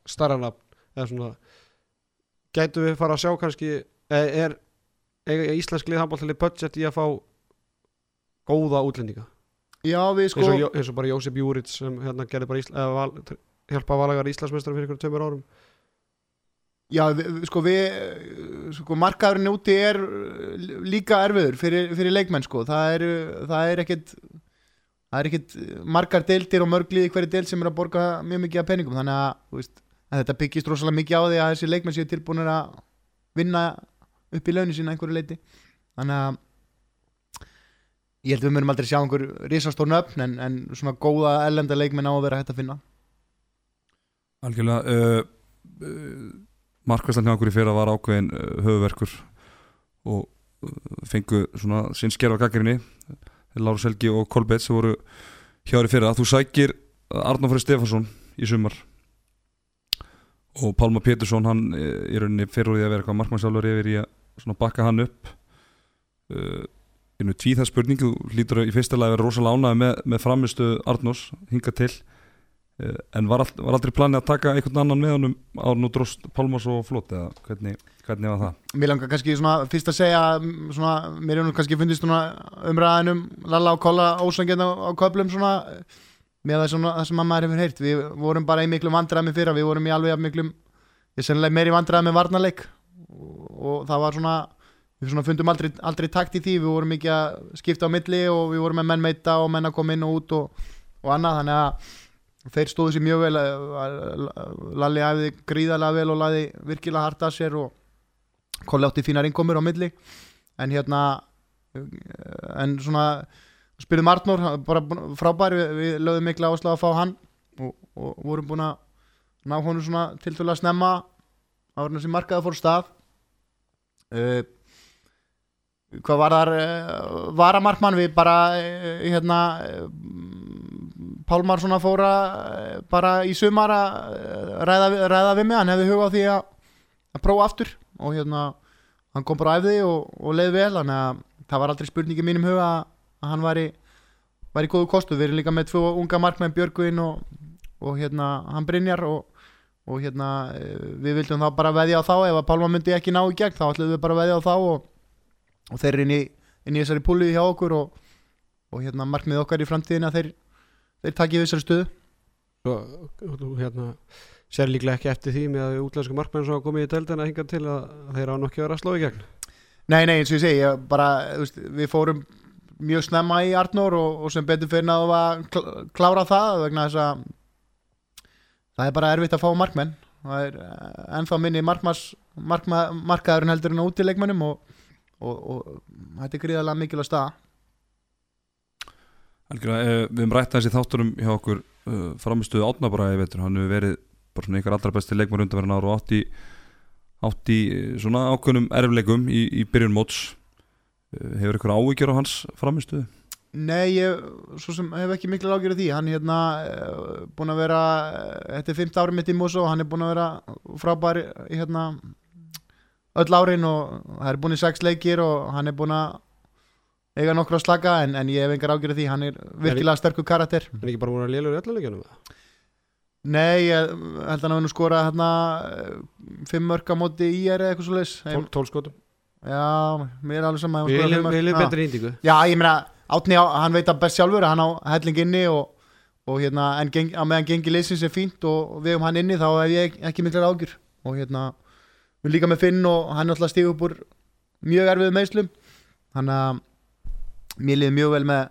starra nafn gætu við fara að sjá kannski er, er, er íslensk lið handbóltalið budget í að fá góða útlendinga Já við eins, sko og, Jó- eins og bara Jósef Júrits sem hérna gerði bara Ísla, val, hjálpa valagar Íslandsmeistar fyrir ykkur tveimur árum. Já, við, sko við eh, sko markaðurinn úti er eh, líka erfiður fyrir, fyrir leikmenn sko. Það er, það er ekkit það er ekkit margar deildir og mörglið í hverju deild sem er að borga mjög mikið af penningum þannig að, veist, að þetta byggist rosalega mikið á því að þessi leikmenn séu tilbúinir að vinna upp í launinu sína einhverju leiti þannig að ég held að við munum aldrei sjá einhver risastór nöfn en, en svona góða ellenda leikmenn á að vera hægt að finna. Algjörlega uh, uh, Markvæslan hjá okkur í fyrra var ákveðin uh, höfuverkur og uh, fengu svona sinn skerfa gaggrinni Láru Selgi og Kolbett sem voru hjá þér í fyrra. Þú sækir Arnófri Stefansson í sumar og Pálma Pétursson hann uh, í rauninni því að vera eitthvað markmannsjálfur yfir í að bakka hann upp. Uh, einu tvíð það spurning. Þú hlýtur í fyrsta lagi að vera rosalega ánægð með, með framistu Arnós hinga til. Eh, En var, all, var aldrei planið að taka einhvern annan með honum á nú dróst Pálmars og Flót eða hvernig, hvernig var það? Mér langar kannski svona fyrst að segja svona, mér nú kannski fundist umræðinum Lalla og Kolla ósangjarn á, köflum svona með það, svona, það sem að maður hefur heyrt. Við vorum bara í miklum vandræðum fyrra við vorum í alveg miklum ég sennilega meiri vandræðum með varnarleik. Og, og það var svona við fundum aldrei, aldrei takt í því. Við vorum ekki að skipta á milli og við vorum með menn meita og menn að koma inn og út og, og annað. Þannig að þeir stóðu sér mjög vel Lalli æfði gríðarlega vel og laði virkilega hart að sér og Kolli átti fínar innkomur á milli. En hérna en svona spilum Arnór bara frábær, við, við lögðum mikla áslag að fá hann og, og vorum búin að ná honum svona til til að snemma. Árið sem markaði fór stað. Uh, hvað var þar uh, varamarkmann við bara uh, hérna uh, Pálmar svona fóra bara í sumar að ræða, ræða við mig, hann hefði huga á því að, að prófa aftur og hérna hann kom bara á æfði og, og leið vel þannig að það var aldrei spurning í mínum huga að, hann væri væri góðu kostu, við erum líka með tvo unga markmenn Björgvin og, og hérna hann Brynjar og, og hérna eh, við vildum þá bara veðja á þá. Ef að Pálma myndi ekki ná í gegn þá ætlum við bara veðja á þá og, og þeir eru inn inn í þessari púlið hjá okkur og, og hérna markmið okkar í framtíðina þeir, þeir takið þessari stöðu. Svo, hérna sér líklega ekki eftir því með að útlensku markmenn sem hafa komið í deildina hinga til að þeir á nokkið að vera að slá í gegn. Nei, nei, eins og ég segi, ég bara, veist, við fórum mjög snemma í Arnór og, og sem betur fyrir að kl- klára það vegna þess að það er bara erfitt að fá markmenn. Það er eh, ennþá minni markmas, markma, markaðurinn heldur en út í leikmennum og, og, og þetta er gríðarlega mikilvæg staða. Algjörlega, eh, við höfum rætt þessi þátturum hjá okkur uh, framistuðu átnabræði veitur, hann hefur verið bara svona ykkar allra besti leikmar undanverðin ára og átt í, átt í eh, svona ákveðnum erfleikum í, í byrjun móts. Uh, hefur ykkur áhyggjur á hans framistuðu? Nei, ég svo sem hef ekki mikla ágjörð því. Hann er hérna eh, búin að vera eh, þetta er 15 ári mitt í Mosó hann er búin að vera frábær í hérna öll árin og það er búin í sex leikir og hann er búin að eiga nokkru að slaka en, en ég hef engar ágjörð því. Hann er virkilega sterkur karakter. Er ekki bara múin að lélur í ölluleikjunum Nei, ég held að hann hafi nú skorað hérna eh, fimm mörg á móti í er eitthvað svo leis tólskotum Já, mér er alveg sama ef hann við Já. betri índíku. Já, ég meina, Átni, hann veit að best sjálfur hann á helling inni og, og hérna, en geng, meðan gengi leysins er fínt og við um hann inni þá hef ég ekki miklar ágjur og hérna, við líka með Finn og hann alltaf stíð upp úr mjög erfið meðslum þannig að mér liði mjög vel með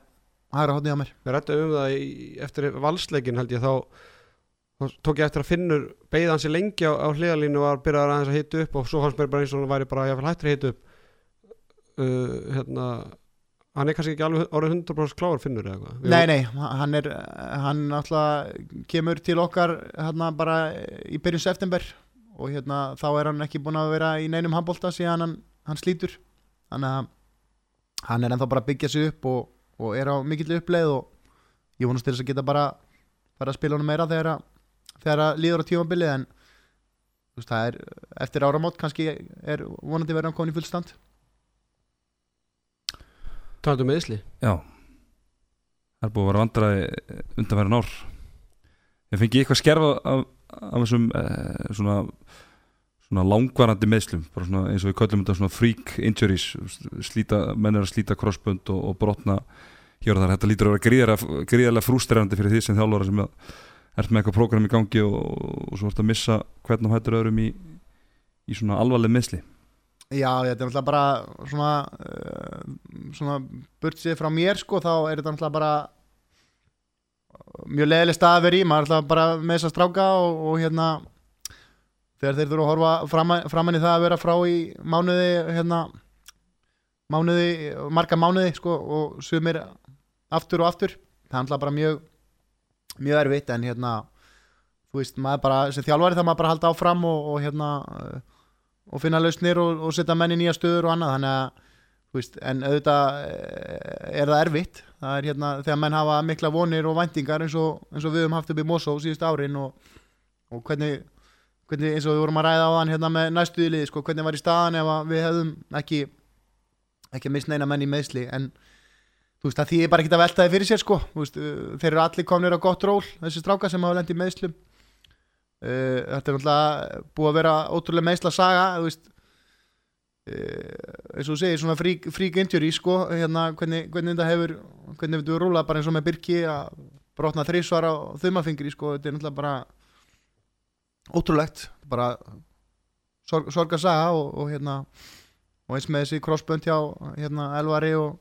hægra hótni á mér. Við rættum um það í, eftir valsleikin held ég þá þá tók ég eftir að finnur beigði hann sér lengi á, á hliðalínu og var byrjað aðeins að hita upp og svo hans mér bara eins og hann væri bara jáfnvel hættur að hita upp. Uh, hérna hann er kannski ekki alveg orðið 100% kláður finnur eða eitthvað? Nei, nei, hann er hann alltaf kemur til okkar hérna bara í byrjun september og hérna þá er hann ekki búin að vera í neinum handbólta síðan hann, hann slítur. Þannig að hann er ennþá bara að byggja sig upp og, og er á mikill uppleið og ég vonast til þess að geta bara bara að spila honum meira þegar að, þegar að líður á tímabilið en þú veist, það er eftir áramót kannski er vonandi verið hann komin í fullstand talandi um meðsli Já. Það er búið að vera vandræði undanverðin ár. Ég fengi eitthvað skerfa af, af þessum eh, svona, svona langvarandi meðslum svona eins og við köllum þetta svona freak injuries slíta, menn er að slíta crossbund og, og brotna hér og þar þetta lítur að vera gríðarlega, frústrerandi fyrir því sem þjálfara sem ert með eitthvað prógram í gangi og, og svo ert að missa hvern og hættur öðrum í, í svona alvarleg meðsli Já, þetta er náttúrulega bara svona, uh, svona burt sér frá mér sko, þá er þetta náttúrulega bara mjög leðileg stað að vera í, maður alltaf bara með þess að stráka og, og hérna þegar þeir þurfa að horfa framan, framan í það að vera frá í mánuði hérna mánuði, marga mánuði sko og sumir aftur og aftur. Það alltaf bara mjög mjög erfitt en hérna þú veist, maður bara, sem þjálfari það maður bara halda áfram og, og hérna og finna lausnir og, og setja menn í nýja stöður og annað. Þannig að veist, en auðvitað eh, er það erfitt. Það er hérna þegar menn hafa mikla vonir og væntingar eins eins og við höfum haft upp í Mosó síðust árin og, og hvernig, hvernig eins og við vorum að ræða á þann hérna með næstuðlið sko, hvernig var í staðan ef við hefðum ekki ekki mist neina menn í meðsli en þú veist, að því er bara ekki að velta þið fyrir sér sko, veist, þeir eru allir komnir á gott ról, þessi stráka sem hafa lendið meðslum uh, þetta er náttúrulega búið að vera ótrúlega meðsla saga, veist eins og þú segir, svona frík, frík injury sko, hérna, hvernig, hvernig þetta hefur hvernig þetta hefur rúlað bara eins og með Birki að brotna þrísvar á þumafingri sko, þetta er náttúrulega bara ótrúlegt, bara sorg, sorgarsaga og, og hérna og eins með þessi crossbönd hjá hérna Elvari og,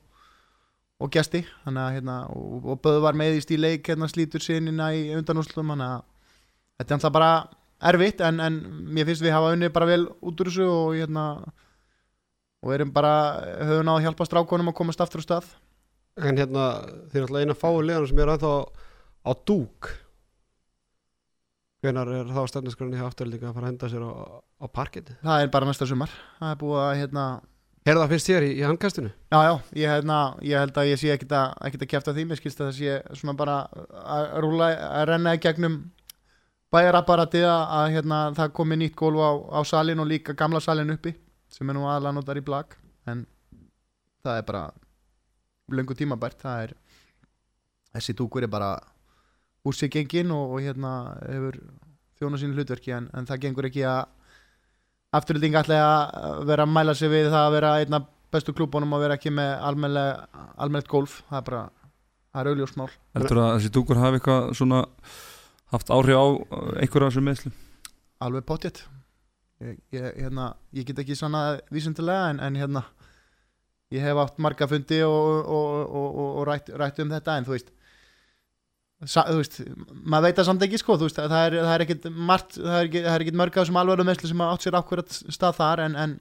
og gesti þannig að hérna og, og Böð var meðist í leik hérna slítur sinina í undanúslum þannig að þetta er alltaf bara erfitt en, en mér finnst við hafa unni bara vel út úr þessu og hérna og erum bara höfum náðu að hjálpa strákonum að komast aftur á stað. En hérna, þeir er alltaf eina liðan sem er ennþá á dúk. Hvenar er þá stefnisgrunni afturlíka að fara að henda sér á, á parketi? það er bara næsta sumar. Það er búið að hérna Herða það fyrst þér í, í handkastinu? Já, já, ég, hérna, ég held að ég sé ekkit að, ekkit að kæfta því, mér skilst að það sé svona bara að rúla, að renna í gegnum bæjarapparatið að, að hérna, það komi nýtt gólf á, á salin og líka gamla salin uppi sem er nú aðalega notar í blag en það er bara löngu tímabært, það er þessi dúkur er bara úr sig gengin og, og hérna hefur þjóna sínu hlutverki en, en það gengur ekki að afturlýting ætla að vera að mæla sig við það að vera einna bestu klúbunum og vera ekki með almennilegt golf. Það er bara, það er augljósmál Heldur að þessi dúkur hafi eitthvað svona haft áhrif á einhverja af þessum meðslum? alveg potjett ég, ég, hérna, ég get ekki svona vísundilega en, en hérna ég hef átt marga fundi og, og, og, og rætt, rætt um þetta en þú veist Sa, þú veist, maður veit það samt ekki sko, veist, það er, það er ekkit margt, það er ekkit, er ekkit mörg af þessum alveg meðslu sem átt sér ákveðat stað þar en, en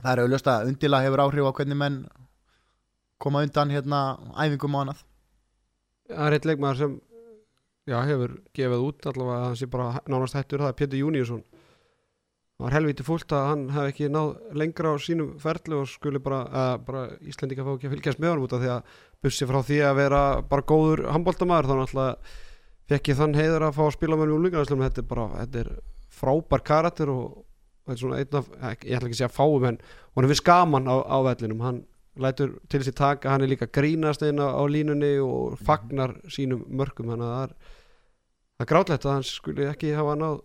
það er auðvitað að undila hefur áhrif á hvernig menn koma undan hérna æfingum og annað. Það er eitt leikmaður sem já, hefur gefið út allavega að hann sé bara nánast hættur, það er Pétur Júniusson það var helviti fúlt að hann hef ekki náð lengra á sínum ferli og skuli bara, uh, bara Íslendinga fá ekki að fylgjast með honum út af því að bussi frá því að vera bara góður handbóltamæður þá náttúrulega fekk ég þann heiður að fá að spila með líka þetta er bara, þetta er frábær karakter og þetta er svona einn af ég ætla ekki að segja fáum en hann er við skaman á, á vellinum, hann lætur til þessi taka, hann er líka grínast einn á, línunni og fagnar sínum mörgum, þannig að það er það er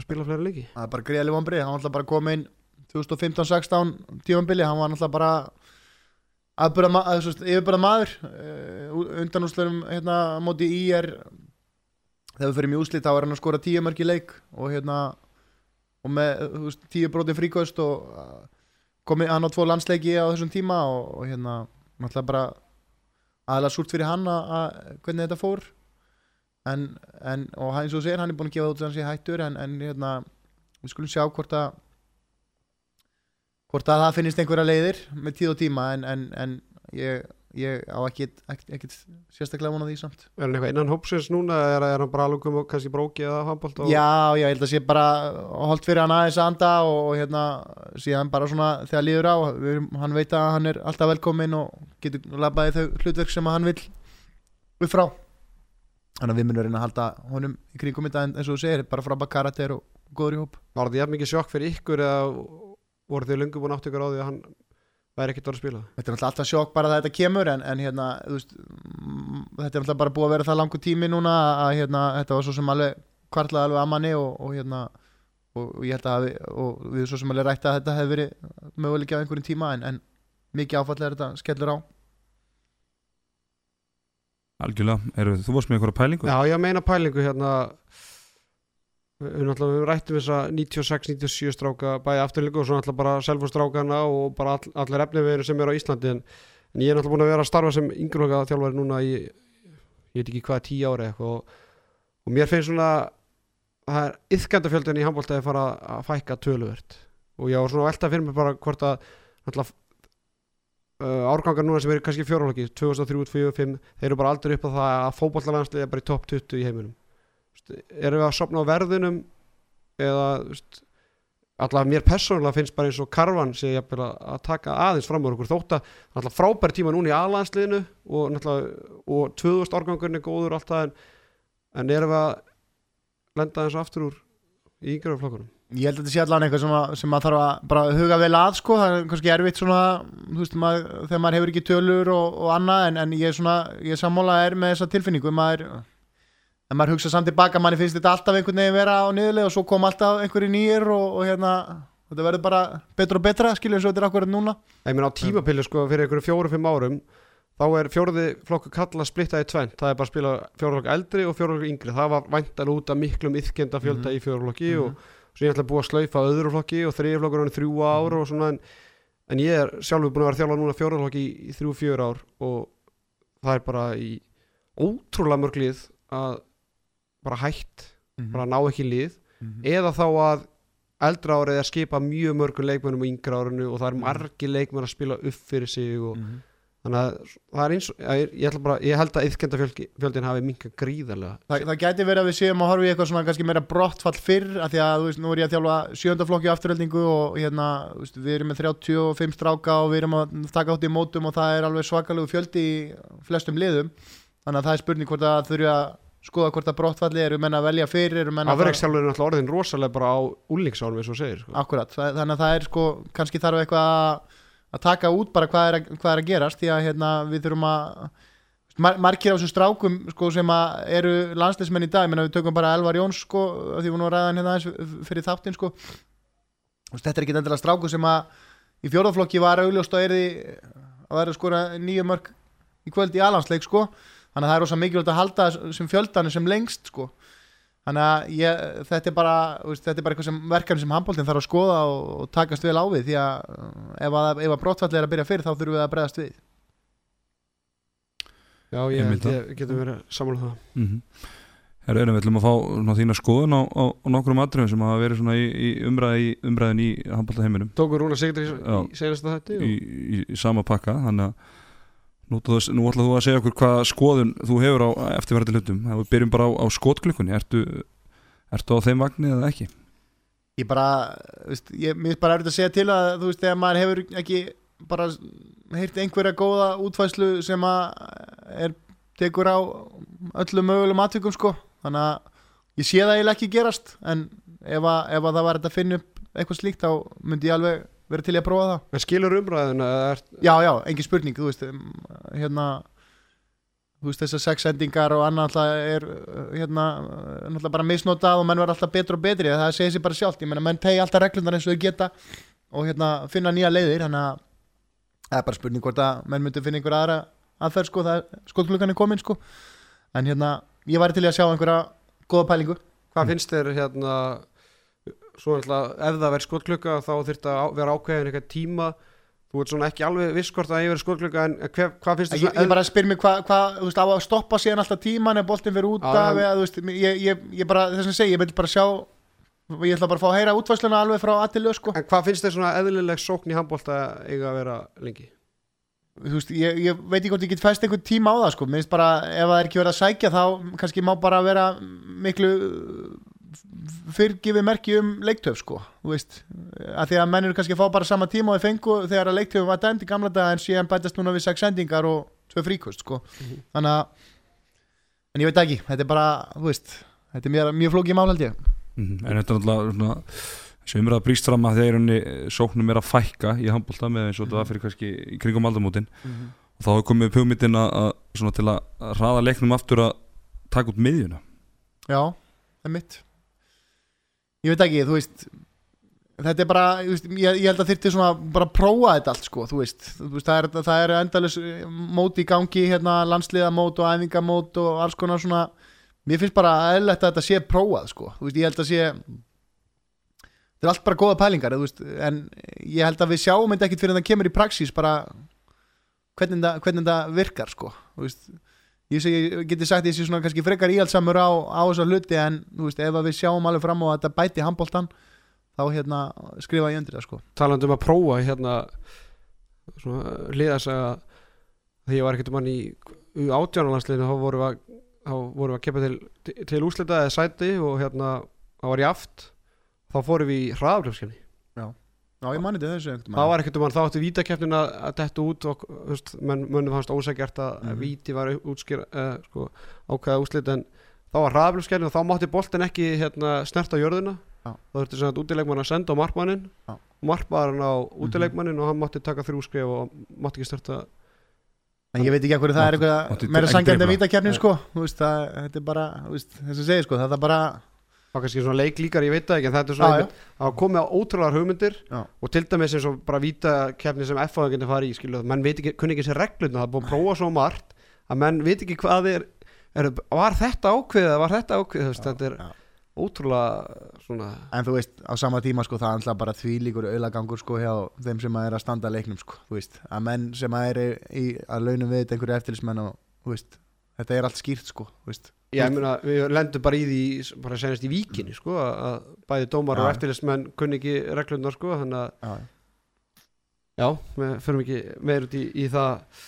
að spila fleiri leiki. Það er bara greiðlega vonbrið, hann var alltaf bara komin 2015-16 tífambili, hann var alltaf bara yfirbörða maður uh, undan úrslurum hérna móti í er þegar við fyrir mjög úslit þá er hann að skora tíu mörg í leik og hérna og með veist, tíu brotin fríkost og uh, komið hann á tvo landsleiki á þessum tíma og, og hérna náttúrulega bara aðalega súrt fyrir hann að hvernig þetta fór en, en og eins og segir hann er búin að gefa út að hættur en, en hérna við skulum sjá hvort að hvort að það finnist einhverja leiðir með tíð og tíma en, en, en ég, ég á ekkit, ekkit, ekkit sérstaklega vonað því samt Er hann eitthvað innan hópsins núna eða er hann bara alveg komið kannski bróki eða handbólt? Og... Já, já, ég held að sé bara holdt fyrir hann aðeins að anda og, og hérna síðan bara svona þegar líður á við, hann veit að hann er alltaf velkomin og getur labbaði þau hlutverk sem hann vil við frá þannig að við munum reyna að halda honum í kringum þetta en eins og þú segir, bara frábæð karakter og góður í hóp. Var þetta jafn mikið sjokk fyrir ykkur eða voru þið lungu búin átt ykkur á því að hann væri ekkert að spila? Þetta er alltaf sjokk bara að þetta kemur en, en hérna, veist, mm, þetta er alltaf bara búið að vera það langu tími núna að hérna, þetta var svo sem alveg kvartlaði alveg að manni og, og hérna og, og ég held að við, og við svo sem alveg rætti að þetta hefði verið möguleik á einhverjum tíma en, en mikið áfall er þetta skellur á Algjörlega, eru þú varst með einhverja pælingu? Já, ég meina pælingu hérna. Við náttúrulega rættum þess að 96-97 stráka bæði afturlíku og svo náttúrulega bara selfustrákana og bara all, allir efnivegur sem eru á Íslandi. En, en ég er náttúrulega búin að vera að starfa sem yngrunga þjálfari núna í ég veit ekki hvað, tíu ári eitthvað. Og, og mér finnst svona það er yðkendafjöldin í handbóltaði fara að fækka töluvert. Og ég var svona veltað fyrir mig bara hvort að árgangar núna sem eru kannski fjórhólki 2003-2005, þeir eru bara aldrei upp á það að fótballalanslega er bara í topp 20 í heiminum. Erum við að sopna á verðinum eða alltaf mér persónulega finnst bara eins og Karvan sé ég að taka aðeins fram á okkur þótt að alltaf frábær tíma núna í aðlandsliðinu og, og 2000 árgangurinn er góður alltaf en, en erum við að lenda eins aftur úr í yngjörðarflokkunum Ég held að þetta sé allan eitthvað sem, að, sem að þarf að huga vel að sko, það er kannski erfitt svona, þú veist, maður, þegar maður hefur ekki tölur og, og annað, en, en ég er svona, ég sammála er með þessa tilfinningu, maður, en maður hugsa samt tilbaka, manni finnst þetta alltaf einhvern veginn vera á niðurlega og svo kom alltaf einhverju nýjir og, og hérna, þetta verður bara betra og betra, skilja eins og þetta er akkurat núna. Ég meina á tímapili sko fyrir einhverju fjóru-fimm árum þá er fjóruði flokku kalla splittað í tvent það er bara að spila fjóruflokk eldri og fjóruflokk yngri það var væntan út af miklum yfkenda fjölda Mhm. í fjóruflokki Mhm. og svo ég ætla að búa að slaufa öðru flokki og þriði flokkur hann þrjú ár og svona en, en ég er sjálfur búin að vera þjálfa núna fjóruflokki í, í þrjú fjör ár og það er bara í ótrúlega mörg lið að bara hætt, bara ná ekki lið Mhm. eða þá að eldra árið er að skipa mjög mörgum leikmennum á yngra árinu og það er Mhm. margi leikmenn að spila upp fyrir sig og Mhm. Þannig að það er eins og ég, bara, ég held að yfkendafjöldin hafi minka gríðarlega Það, það gæti verið að við séum að horfa í eitthvað svona kannski meira brottfall fyrr af því að þú veist, nú er ég að þjálfa sjöndaflokki afturheldingu og hérna, veist, við erum með 35 stráka og við erum að taka átt í mótum og það er alveg svakalegu fjöldi í flestum liðum þannig að það er spurning hvort að þurfi að skoða hvort að brottfalli eru menn að velja fyrir eru menn að fara- Afverkstjálfur er náttúrulega orðin rosalega bara á og þú segir sko. Akkurat, þannig að það er sko kannski þarf eitthvað að, að taka út bara hvað er að, hvað er að gerast því að hérna, við þurfum að mar, margir á þessum strákum sko, sem að eru landsleismenn í dag menna við tökum bara Elvar Jóns sko, því við nú að ræða hann hérna fyrir þáttinn sko. Þetta er ekki endilega stráku sem að í fjórðaflokki var því að vera að skora nýju mörg í kvöld í alansleik sko. þannig að það er rosa mikilvægt að halda sem fjöldanum sem lengst sko. Þannig að ég, þetta er bara veist, þetta er bara eitthvað sem verkefni sem handbóltinn þarf að skoða og, og takast vel á við því að uh, ef að, ef að brottfalli er að byrja fyrir þá þurfum við að bregðast við. Já, ég held ég getum verið sammála um það. Mm -hmm. Herra, erum við ætlum að fá svona, þína skoðun á, á, á nokkrum atriðum sem hafa verið svona í, í umræði, í umræðin í handbólta heiminum Tókur Rúna Sigdri í, í senasta þetta í, í, í sama pakka þannig að nú, nú ætlaðu þú að segja okkur hvað skoðun þú hefur á eftirverði hlutum við byrjum bara á, á skotklukkunni ertu, ertu á þeim vagnir eða ekki? ég bara, veist, ég, mér er bara erfitt að segja til að þú veist, þegar maður hefur ekki bara heyrt einhverja góða útfæslu sem að er, tekur á öllum mögulegum atvikum sko, þannig að ég sé það eiginlega ekki gerast, en ef að, ef að það var þetta að finna upp eitthvað slíkt þá myndi ég alveg vera til í að prófa það? En skilur umræðina er, Já, já, engin spurning, þú veist um, hérna þú veist þessar sex sendingar og annað alltaf er uh, hérna náttúrulega bara misnotað og menn verða alltaf betur og betri það segir sér bara sjálft, ég meina menn tegi alltaf reglundar eins og þau geta og hérna finna nýja leiðir, þannig að það er bara spurning hvort að menn myndi finna einhver aðra aðferð sko, það er komin sko, en hérna ég væri til í að sjá einhverja góða pælingu. Hvað finnst þér hérna Svo náttúrulega ef það verður skotklukka þá þurft að vera ákveðin eitthvað tíma Þú ert svona ekki alveg viss hvort að ég verður skotklukka en hver, hvað finnst þér ég, ég bara spyr mig hvað hva, þú veist, á að stoppa síðan alltaf tíman ef boltinn fyrir út af eða, þú veist, ég, ég, ég bara, þess að segja, ég vil bara sjá ég ætla bara að fá að heyra útfæsluna alveg frá aðtilu sko. En hvað finnst þér svona eðlileg sókn í handbólta eiga að vera lengi? Þú veist, ég, ég veit ekki hvort ég get fæst einhvern tíma á það sko. Mér finnst bara, ef það er ekki verið að sækja þá kannski má bara vera miklu fyrrgifið merki um leiktöf sko. þú veist, að því að menn eru kannski að fá bara sama tíma og þeir fengu þegar að leiktöfum var dæmt í gamla dag en síðan bætast núna við sex sendingar og tvö fríkost sko. þannig að en ég veit ekki, þetta er bara þú veist, þetta er mjög, mjög flókið mál held ég. Mm En þetta er náttúrulega sem umræða brýst fram að unni sóknum er að fækka í handbólta með eins og þetta var fyrir kannski í kringum aldamótin. Og þá hefur komið svona til að hraða leiknum aftur að taka út miðjuna. Já, það er mitt Ég veit ekki, þú veist Þetta er bara, veist, ég, ég held að þyrfti svona bara að prófa þetta allt sko, þú veist, þú veist það, er, það er endalus mót í gangi, hérna landsliðamót og æfingamót og alls konar svona. Mér finnst bara eðlilegt að þetta sé prófað sko, þú veist, ég held að sé þetta er allt bara góða pælingar veist, en ég held að við sjáum þetta ekkit fyrir en það kemur í praxís bara hvernig það virkar sko, þú veist ég, geti sagt ég sé svona kannski frekar íhaldsamur á, á þessa hluti en veist, ef við sjáum alveg fram á að þetta bæti handbóltan þá hérna skrifa ég undir það sko. Talandi um að prófa hérna liðas að því ég var ekkert um hann í átjánalansliðinu þá vorum við að, að kepa til, til úslita eða sæti og hérna þá var ég aft. Þá fórum við í hraðafljófskenni Já, ég mani þetta þessu einhvern það var ekkert um hann, þá áttu vítakefnin að, detta út og þú veist, menn, mönnum fannst ósækjart að mm Mhm. víti var útskýr uh, sko, ákveða úslit en þá var hraðafljófskenni og þá mátti boltin ekki hérna, snert á jörðuna Já. þá þurfti sem að útileikmann að senda á markmannin Já. markmann á útileikmannin og hann mátti taka þrjú skrif og mátti ekki störta En ég veit ekki hverju það er eitthvað meira sangjandi vítakefnin sko. Þú veist, það, þetta er bara, þú veist, Það er það kannski svona leik líkar, ég veit það ekki en þetta er svona það komið á ótrúlega hugmyndir Já. og til dæmis eins og bara vítakefni sem F.A. getur farið í, skilu, menn veit ekki, kunni ekki sér regluna, það er búin að prófa svo margt að menn veit ekki hvað er, er var þetta ákveðið, var þetta ákveðið þetta er já. ótrúlega svona, En þú veist, á sama tíma sko, það er alltaf bara þvílíkur auðlagangur sko hjá þeim sem að er að standa leiknum sko, þú veist, að menn sem að er í, að þetta og, er allt skýrt sko, þú veist, Já, ég meina, við lendum bara í því bara senast í víkinni, sko að að bæði dómar og Já. eftirlismenn kunni ekki reglunar, sko, þannig að já, já, við förum ekki meir út í, í það.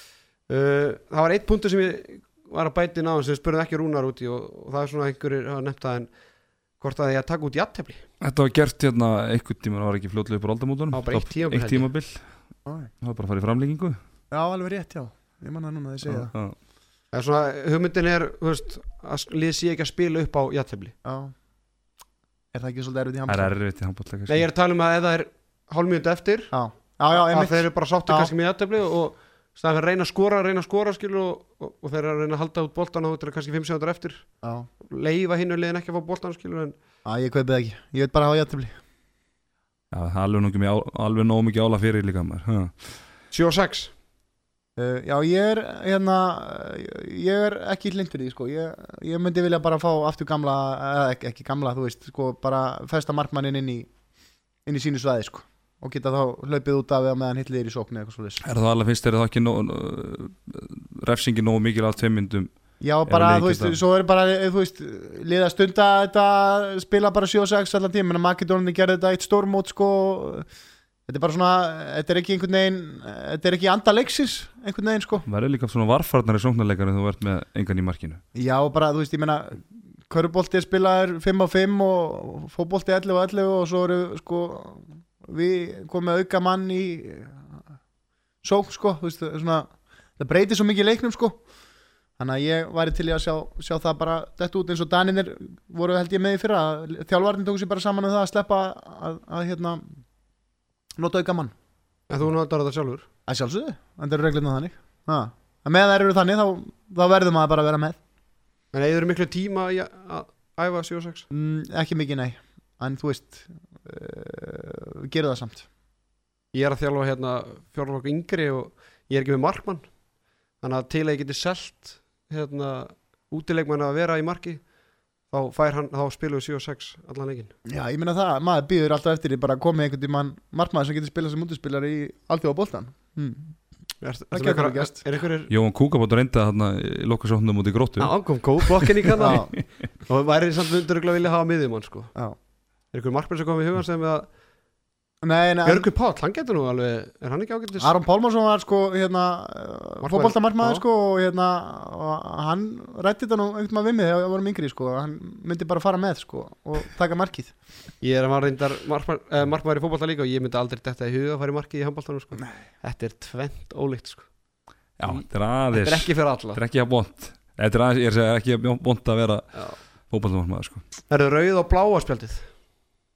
Uh, það var eitt punktur sem ég var að bæti ná sem við spurðum ekki rúnar út í og, og það er svona einhverjir hafa nefnt það en hvort að ég að taka út jættefli Þetta var gert hérna einhvern tíma, það var ekki fljótlega upp á aldamótunum. Það var bara eitt tímabil, Eitt tímabil, já, það var bara að fara í framlengingu. Já, alveg rétt, já, ég manna núna að ég segja það. Það er svona, hugmyndin er, veist, að lið sé ekki að spila upp á jættefli já, er það ekki svolítið erfitt í Það er erfitt í handbóllega Nei, ég er að tala um að ef það er hálfmjöndu eftir Já, já, já, að þeir eru bara sáttu kannski með jættefli og staðan fyrir að reyna að skora, reyna að skora skilur og, og, og þeir eru að reyna að halda út boltan og þetta er kannski 5 sekundur eftir. Já, leifa hinn og liðin ekki að fá en já, ég kaupið það ekki, ég veit bara að hafa jættefli Já, það er alveg, nóg mikið ála fyrir líka maður. Ha. 7 og 6 Uh, já, ég er hérna, ég er ekki hlindur í því, sko, ég, ég myndi vilja bara fá aftur gamla, eða ekki, ekki gamla, þú veist, sko, bara festa markmannin inn í, inn í sínu svæði, sko, og geta þá hlaupið út af eða meðan hitlir í sóknu eða eitthvað svo Er það alveg finnst þér það ekki nóg, uh, refsingi nóg mikið af tveimundum Já, bara, þú veist, það. svo er bara, eh, þú veist, liða stunda þetta, spila bara 7-6 allan tíma, en Makedóninni gerði þetta eitt stórmót, sko, þetta er bara svona, þetta er ekki einhvern veginn, þetta er ekki anda leiksins, einhvern veginn, sko. Verður líka svona varfarnar í sóknarleikar en þú ert með engan í markinu. Já, bara, þú veist, ég meina Körubolti er spilaður 5 á 5 og fótbolti 11 á 11 og svo eru sko við komum með auka mann í sók, sko þú veist, það er svona, það breytir svo mikið leiknum, sko. Þannig að ég væri til í að sjá, sjá það bara þetta út eins og Daninir voru held ég með í fyrra. Þjálfarnir tóku sér bara saman um það að sleppa að, að hérna nota auka mann en þú notar þetta sjálfur? Að sjálfsögðu, en það eru reglirna þannig. Ha. að með það eru þannig þá, þá verður maður bara að vera með. En eða eru miklu tíma í að æfa 7 og 6 Mm, ekki mikið nei. En þú veist uh, Gerðu það samt. Ég er að þjálfa hérna fjárlokk yngri og ég er ekki með markmann. Þannig að til að ég geti selt hérna útileikmann að vera í marki þá fær hann, þá spilum við 7 og 6 allan leikin Já, ég meina það, maður býður alltaf eftir því bara að koma einhvern tímann markmaður sem getur spilað sem útispilar í alþjóða boltan mm. er, Það er, er, gerst. er einhverjir Jóhann Kúkabótt reynda þarna í lokkasóknum út í gróttu Já, kom góð blokkin í kannan og væri samt að vilja hafa miðjumann sko. já er einhver markmann sem kom í hugan sem að Nei, nei, Björgur Páll, hann getur nú alveg er hann ekki ágættis Aron Pálmarsson var sko hérna Markmaður, fótboltamarkmaður já. sko og hérna og hann rætti þetta nú einhvern veginn við mig þegar við vorum yngri sko hann myndi bara fara með sko og taka markið ég er að maður reyndar eh, markmaður í fótbolta líka og ég myndi aldrei detta í huga að fara í markið í handbóltanum sko. þetta er tvent ólíkt sko. Já, þetta er þetta aðeins er ekki fyrir alla Þetta er ekki að bónt Þetta er aðeins, ég er að segja ekki að bónt að vera fótballtumar sko.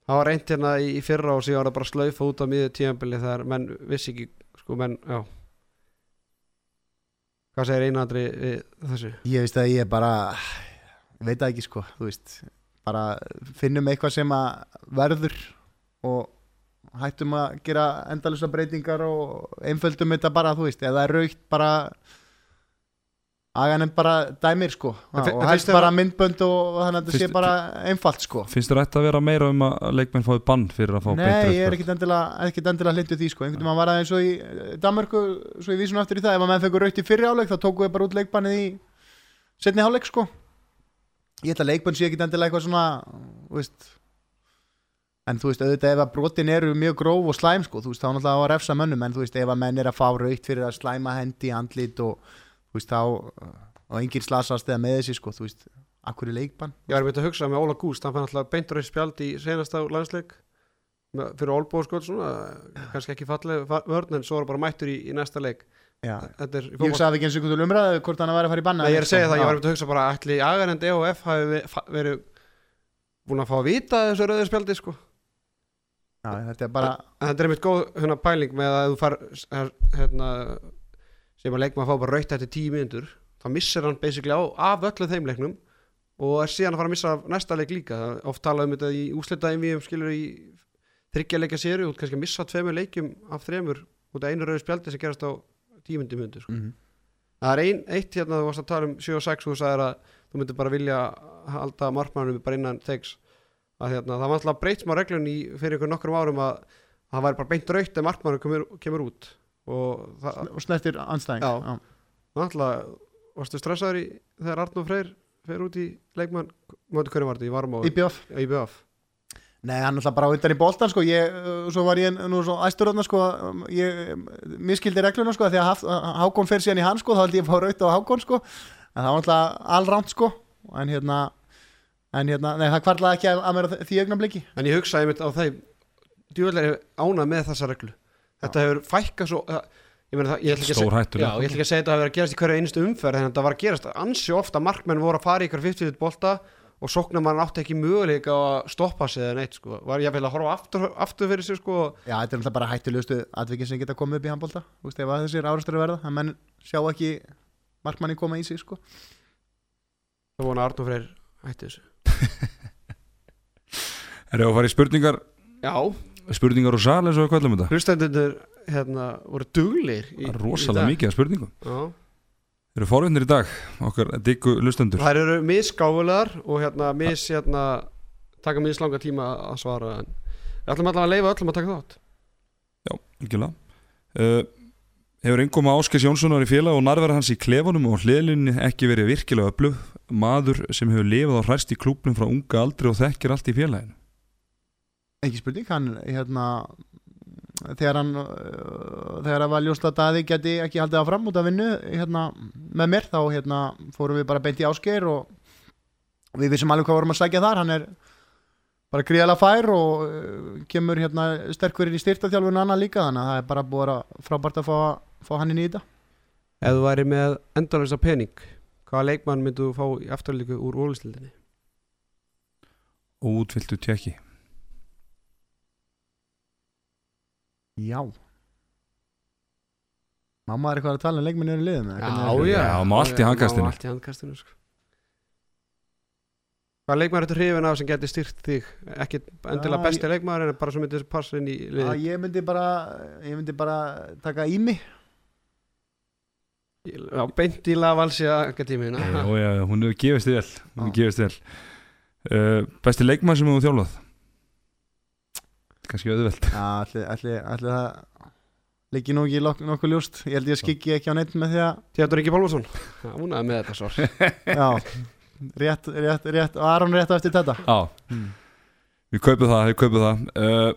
Það var reynt hérna í fyrra og síðan var það bara slaufa út á miður tíðanbili þegar menn vissi ekki sko menn, já. Hvað segir einandri þessu? Ég veist að ég bara veit það ekki sko, þú veist. Bara finnum eitthvað sem að verður og hættum að gera endalusa breytingar og einföldum þetta bara, þú veist, eða er raukt bara aganem bara dæmir sko. En og en helst bara myndbönd og þannig að þetta sé bara einfalt sko. Finnst þér ætti að vera meira um að leikmenn fái bann fyrir að fá beint Nei, ég er ekkit endilega, hlindu því sko. Einhvern veginn var það eins og í eh, Danmörku svo ég vísum aftur í það, ef að menn fengur raukt í fyrri áleik þá tóku við bara út leikbannið í setni áleik sko. Ég ætla að leikbann sé ekkit endilega eitthvað svona veist en þú veist, auðvitað ef að brotin eru mjög gróf og slæm sko, þú veist, þá náttúrulega veist, þá og enginn slasast eða með þessi sko, þú veist, akkur í leikbann? Ég var myndið að hugsa með Óla Gúst hann fann alltaf beintur eitt spjald í senasta landsleik fyrir Olbóð sko svona, kannski ekki falleg vörn en svo er bara mættur í, í næsta leik. Er Ég hugsaði ekki eins og einhvern veginn umræðu hvort hann væri að fara í banna Nei, ég er að segja það, ég var að hugsa bara ætli agarend EOF hafi verið búin að fá að vita þessu rauðu spjaldi sko. Já, þetta er bara en þetta er einmitt góð hérna, pæling með að þú far hérna, sem að leikma að fá bara raukt eftir tíu mínútur þá missir hann basically á af öllu þeim leiknum og er síðan að fara að missa af næsta leik líka. Oft talað um þetta í úslitaðin við skilur í þryggja leika séri og kannski að missa tveimur leikjum af þremur út af einu rauðu spjaldi sem gerast á tíu mínútur mínútur sko. mm það er ein, eitt hérna þú varst að tala um 7 og 6 og þú sagðir að þú myndir bara vilja halda markmannum bara innan tegs hérna, það var alltaf breytt smá reglun í fyrir ykkur nokkrum árum að að það væri bara beint raukt ef markmannum kemur, kemur út og og snertir anstæðing Já. alltaf varstu stressaður í þegar Arnur Freyr fer út í leikmann, mjög hverju var þetta, í Varmá IBF í BF Nei, hann alltaf bara utan í boltan sko. Ég, uh, svo var ég nú svo æstur þarna sko. Um, ég um, miskildi regluna sko því að að Hákon fer síðan í hann sko. Þá held ég að fá raut á Hákon sko. En það var alltaf allránt sko. En hérna, en hérna nei, það kvarlaði ekki að, að mér því augnabliki en ég hugsaði mitt á þeim djúveldlega ánað með þessa reglu þetta hefur fækkað svo það, ég meina það, ég ætla ekki að já, ég ætla ekki að segja þetta að vera að gerast í hverju einustu umferð en þetta var að gerast. Ansi ofta markmenn voru að fara í ykkur 50 bolta og sóknar mann átti ekki möguleika á að stoppa sig eða neitt sko, var ég að vilja horfa aftur, aftur fyrir sig sko. Já, þetta er alltaf bara hættulegustu atvikið sem geta komið upp í handbolta. Þú veist, ef að þessir árastur verða að menn sjá ekki markmanni koma í sig sko. Það vona Arnur Freyr hætti þessu. [laughs] Erum við að fara í spurningar? Já, spurningar og sal eins og við kallum þetta. Hlustendur hérna voru duglir í, Það er rosalega mikið af spurningum. Já. Eru forvinnir í dag, okkar diggu lustendur þær eru misgáfulegar og hérna mis hérna taka mislanga tíma að svara við ætlum allavega að leifa öllum að taka þátt. Já, algjörlega. Uh, Hefur einhverjum Áskes Jónssonar í félag og nærvera hans í klefunum og hliðlinni ekki verið virkilega öflug maður sem hefur lifað á hræst í klúpnum frá unga aldri og þekkir allt í félaginu ekki spurning, hann hérna þegar hann uh, þegar það var ljóst að Daði geti ekki haldið áfram út af vinnu hérna, með mér þá hérna, fórum við bara beint í áskeir og við vissum alveg hvað vorum að sækja þar. Hann er bara gríðalega fær og uh, kemur hérna sterkur inn í styrtaþjálfun annað líka þannig að það er bara búið að frábært að fá, fá hann inn í þetta. Ef þú væri með endalösa pening hvaða leikmann myndu þú fá í afturlíku úr ólistildinni og útfylltu tjekki Já Mamma er eitthvað að tala um leikminni eru liðum eða hvernig já, það? já, Já, má allt í handkastinu. má allt í handkastinu sko. hvaða leikmann er þetta hrifin af sem geti styrt þig ekki endilega Já, besti leikmann en bara sem myndi passa inn í Já, lið ég myndi bara ég myndi bara taka í mig já, beint í lavalsja akademíuna Já, já, já, hún hefur gefist þið vel Hún hefur Já. gefist þið vel uh, Besti leikmann sem hefur þjálfað Kannski auðveld Já, allir, það Liggi nú ekki lok- nokkuð ljóst. Ég held ég skikki ekki á neitt með því að Theodor Ingi Pálmarsson. Ánæði með þetta svar. [laughs] Já, rétt, rétt, rétt Og Aron rétt á eftir þetta Já, Mm. við kaupum það, við kaupum það. Uh,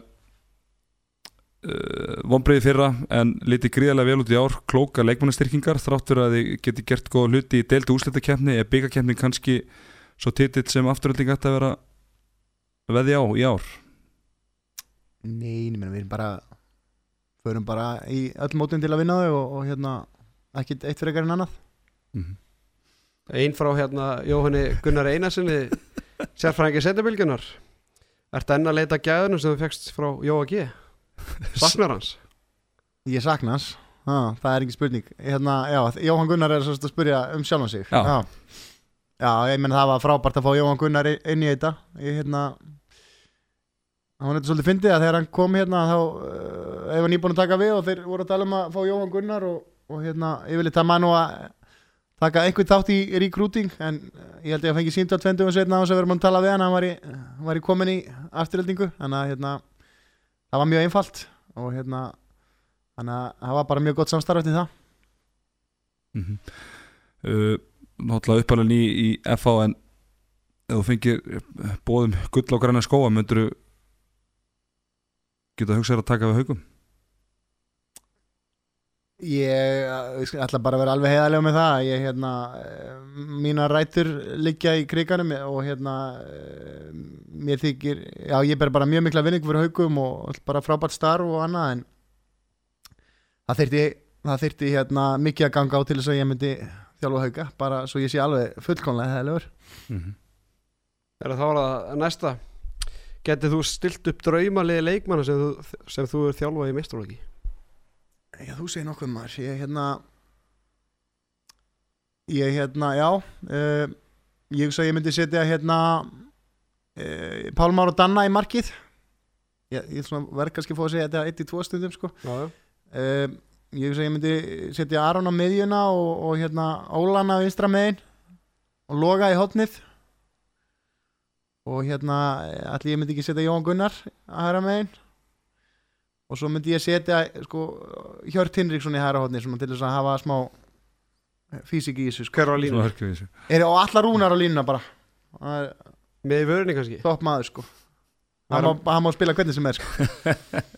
uh, Vombriði fyrra en liti gríðarlega vel út í ár. Klóka leikmannastyrkingar Þrátt fyrir að þið geti gert góða hluti í deildu úslitakefni Er byggakefni kannski svo titill sem afturölding ætti að vera veði á í ár Nei, ég meina, við erum bara Förum bara í öll mótin til að vinna þau og, og hérna Ekkit eitt frekar en annað mm Einn frá hérna Jóhanni Gunnar Einarssoni [laughs] sérfræðingi setjabilgjunar Ertu enn að leita gæðunum sem þú fegst frá Jóa G? Saknar hans? [laughs] Ég sakna hans ah, Það er ekki spurning hérna, já, Jóhann Gunnar er að spyrja um sjálfan sig Já. já. Já, ég menn það var frábært að fá Jóhann Gunnar inn í þetta ég, hérna, hann er þetta svolítið fyndið að þegar hann kom hérna þá uh, ef hann íbúin að taka við og þeir voru að tala um að fá Jóhann Gunnar og, og hérna, vilja það maður nú að taka einhvern þátt í recruiting en uh, ég held ég að fengi sínt á tvendum og setna á þess að mann að tala við hann hann var í, var í komin í afturöldingu þannig að hérna, það var mjög einfalt og hérna þannig að það var bara mjög gott samstarf eftir það mm -hmm. uh, Náttúrulega uppalinn í, í FH en ef þú fengir bóðum gull og græna skóa myndur þú geta hugsað þér að taka við haugum Ég ætla bara að vera alveg heiðarlega með það. Ég, hérna, eh, mína rætur liggja í kriganum og hérna eh, mér þykir já ég ber bara mjög mikla vinning fyrir haugum og bara frábært starf og annað en það þyrfti það þyrfti hérna mikið að ganga á til þess að ég myndi þjálfa hauga bara svo ég sé alveg fullkomlega heiðarlegur. Mm -hmm. Er það var það næsta Getið þú stilt upp draumaliði leikmanna sem þú, sem þú er þjálfað í mestralóki? Já, þú segir nokkuð maður. Ég hérna Ég hérna, já uh, Ég ég myndi setja hérna uh, Pálmár og Danna í markið. Ég, ég verð kannski að fá að segja þetta eitt í tvo stundum sko. Já, já. Uh, Ég ég myndi setja Aron á miðjuna og, og hérna Ólana vinstra megin og Loga í hotnið og hérna allir ég myndi ekki setja Jón Gunnar að hæra megin og svo myndi ég setja sko, Hjört Hinriksson í hæra svona til þess að hafa smá físik í þessu sko. Hver var línu? Er á allar rúnar á línuna bara það er Með í vörunni kannski? topp maður sko hann má, hann má spila hvernig sem er sko.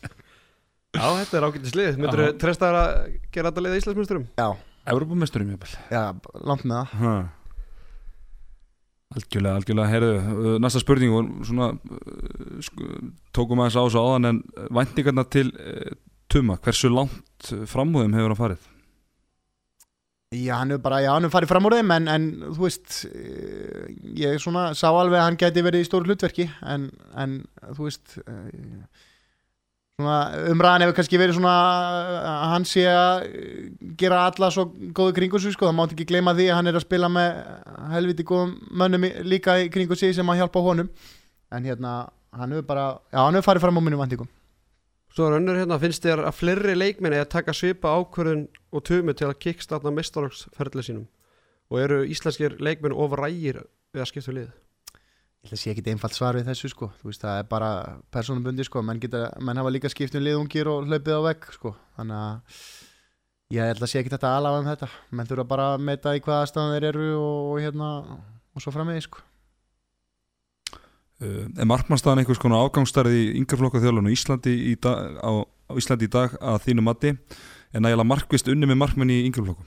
[laughs] Já, þetta er ágættis lið Myndur þú treysta þér að gera þetta lið í Íslandsmyndurum? já, Európamesturum ég já, langt með það Ha. Algjörlega, algjörlega, heyrðu, uh, næsta spurning og svona uh, tókum aðeins á þessu áðan en væntingarna til uh, Tuma, hversu langt framúðum hefur hann farið? Já, hann hefur bara, já, hann hefur farið fram úr þeim en, en þú veist ég svona sá alveg að hann gæti verið í stóru hlutverki en, en þú veist svona umræðan hefur kannski verið svona að hann sé að gera alla svo góðu kringu sig sko, það mátt ekki gleyma því að hann er að spila með helviti góðum mönnum líka í kringu sig sem að hjálpa honum. En hérna, hann hefur bara já, hann hefur farið fram á minnum vantingum Svo er önnur hérna, finnst þér að fleiri leikmenni að taka svipa ákvörðun og tumu til að kickstarta mestarlagsferðli sínum? Og eru íslenskir leikmenn ofrægir við að skipta um lið? Ég held að sé ekki einfalt svar við þessu sko. Þú veist það er bara persónubundi sko. Menn, geta, menn hafa líka skipt um liðungir og hlaupið á vegg sko. Þannig að ég held að sé ekki þetta alafa um þetta. Menn þurfa bara að meta í hvaða staðan þeir eru og, og hérna og svo framvegis sko. Uh, er markmannstæðan einhvers konar afgangstarið í yngreflokka þjálfun á Íslandi í dag, á, á Íslandi í dag að þínu mati? En nægilega markvist unni með markmenn í yngreflokku?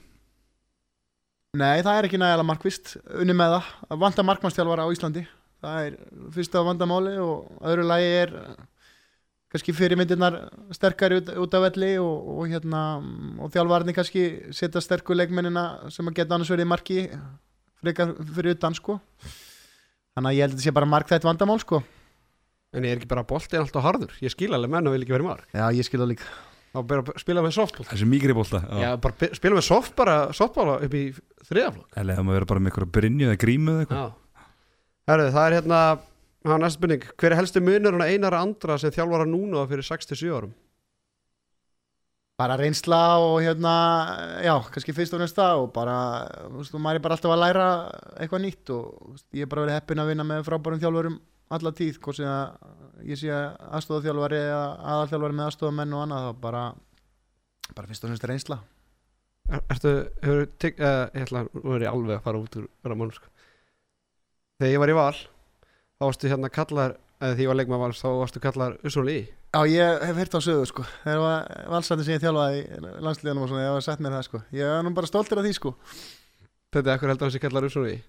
Nei það er ekki nægilega markvist unni með það. Að vanda markmannstjálfara á Íslandi það er fyrsta vandamáli og öðru lagi er eh, kannski fyrirmyndirnar sterkari út, út af velli og, og hérna og þjálfarni kannski setja sterku leikmennina sem að geta annars verið marki frekar fyrir utan sko. Þannig að ég held að þetta sé bara markþætt vandamál sko. En ég er ekki bara boltinn alltaf harður? Ég skil alveg menn og vil ekki vera í mark. Já ég skil það líka. Spila með softball Þessi mýgri bólta Já, bara be- spila með soft bara softball upp í þriðaflokk Eða það maður vera bara með einhverja brinju eða grímu eða eitthvað Já Herðu, það er hérna Það er næsta spurning Hver er helsti munur en einar andra sem þjálfara núna fyrir 6-7 árum? bara reynsla og hérna já, kannski fyrst og næsta og bara, þú veist, maður er bara alltaf að læra eitthvað nýtt og þú veist, ég er bara verið heppin að vinna með frábærum þjálfurum alla tíð, hvort sem að ég sé aðstofaþjálfari eða aðalþjálfari með aðstofamenn og annað, þá bara bara fyrst og næsta reynsla Er, ertu, hefur uh, ég ætla, er ég alveg að fara út úr Ramón sko. Þegar ég var í val þá varstu hérna kallar eða því ég var leikmaður vals þá varstu kallar Lee. Já, ég hef heyrt á sögu, sko. Þegar var valsandi sem ég þjálfaði í landsliðanum og svona, ég var sett með það, sko. Ég er nú bara stoltur af því, sko. Þetta er ekkur heldur hans ég kallar Lee.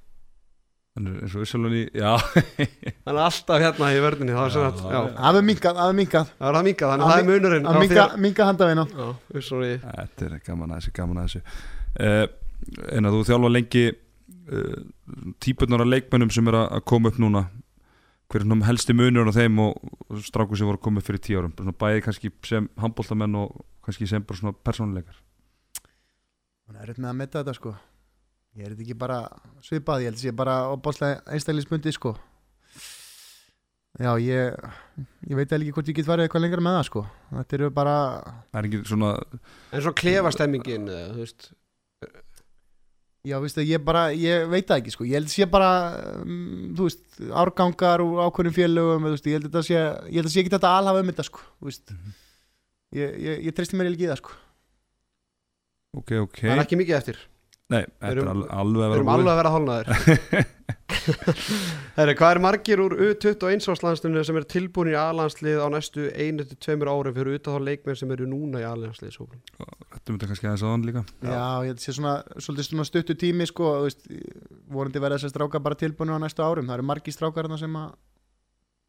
Þannig eins og Ussalunni, já. [laughs] Hann er alltaf hérna í vörðinni það. Það er minkað, það er minkað það er það minkað þannig Að að það er munurinn að á minka, þér- minka handavina Já, Usson Lee. Þetta er gaman að þessu, gaman að þessu. Uh, En að þú þjálfa lengi uh, típurnar af leikmennum sem er að koma upp núna. Hver er svona helsti munur á þeim og, og strákur sem voru að koma upp fyrir tíu árum? Bæði kannski sem handbóltamenn og kannski sem bara svona persónuleikar. Hún er með að metta þetta sko. Ég er þetta ekki bara svipað Ég held að sé bara opbáslega einstaklisbundi sko. Já, ég Ég veit eða ekki hvort ég get farið eitthvað lengra með það sko. Þetta eru bara Það er ekki svona En svo klefa stemmingin eða, þú veist Já, veistu, ég bara, ég veit það ekki sko. Ég held að sé bara, um, þú veist Árgangar úr ákveðnum félögum veist, Ég held að þetta sé, ég held að sé ekki þetta alhafa um þetta sko þú veist. Ég, ég, ég treysti mér ekki í það sko. Ok, ok. Það er ekki mikið eftir Nei, þetta er alveg að Við vera erum alveg að vera hálnaðir [laughs] Herri, hvað er margir úr U21 árslandsliðinu sem er tilbúin í A-landslið á næstu 1-2 árum fyrir utan þá leikmenn sem eru núna í A-landslið Þetta myndi kannski aðeins aðan líka. Já, ég sé svona, svona stuttu tími sko, þú veist, vorandi verða þessar strákar bara tilbúinu á næstu árum, það eru margi strákar þarna sem að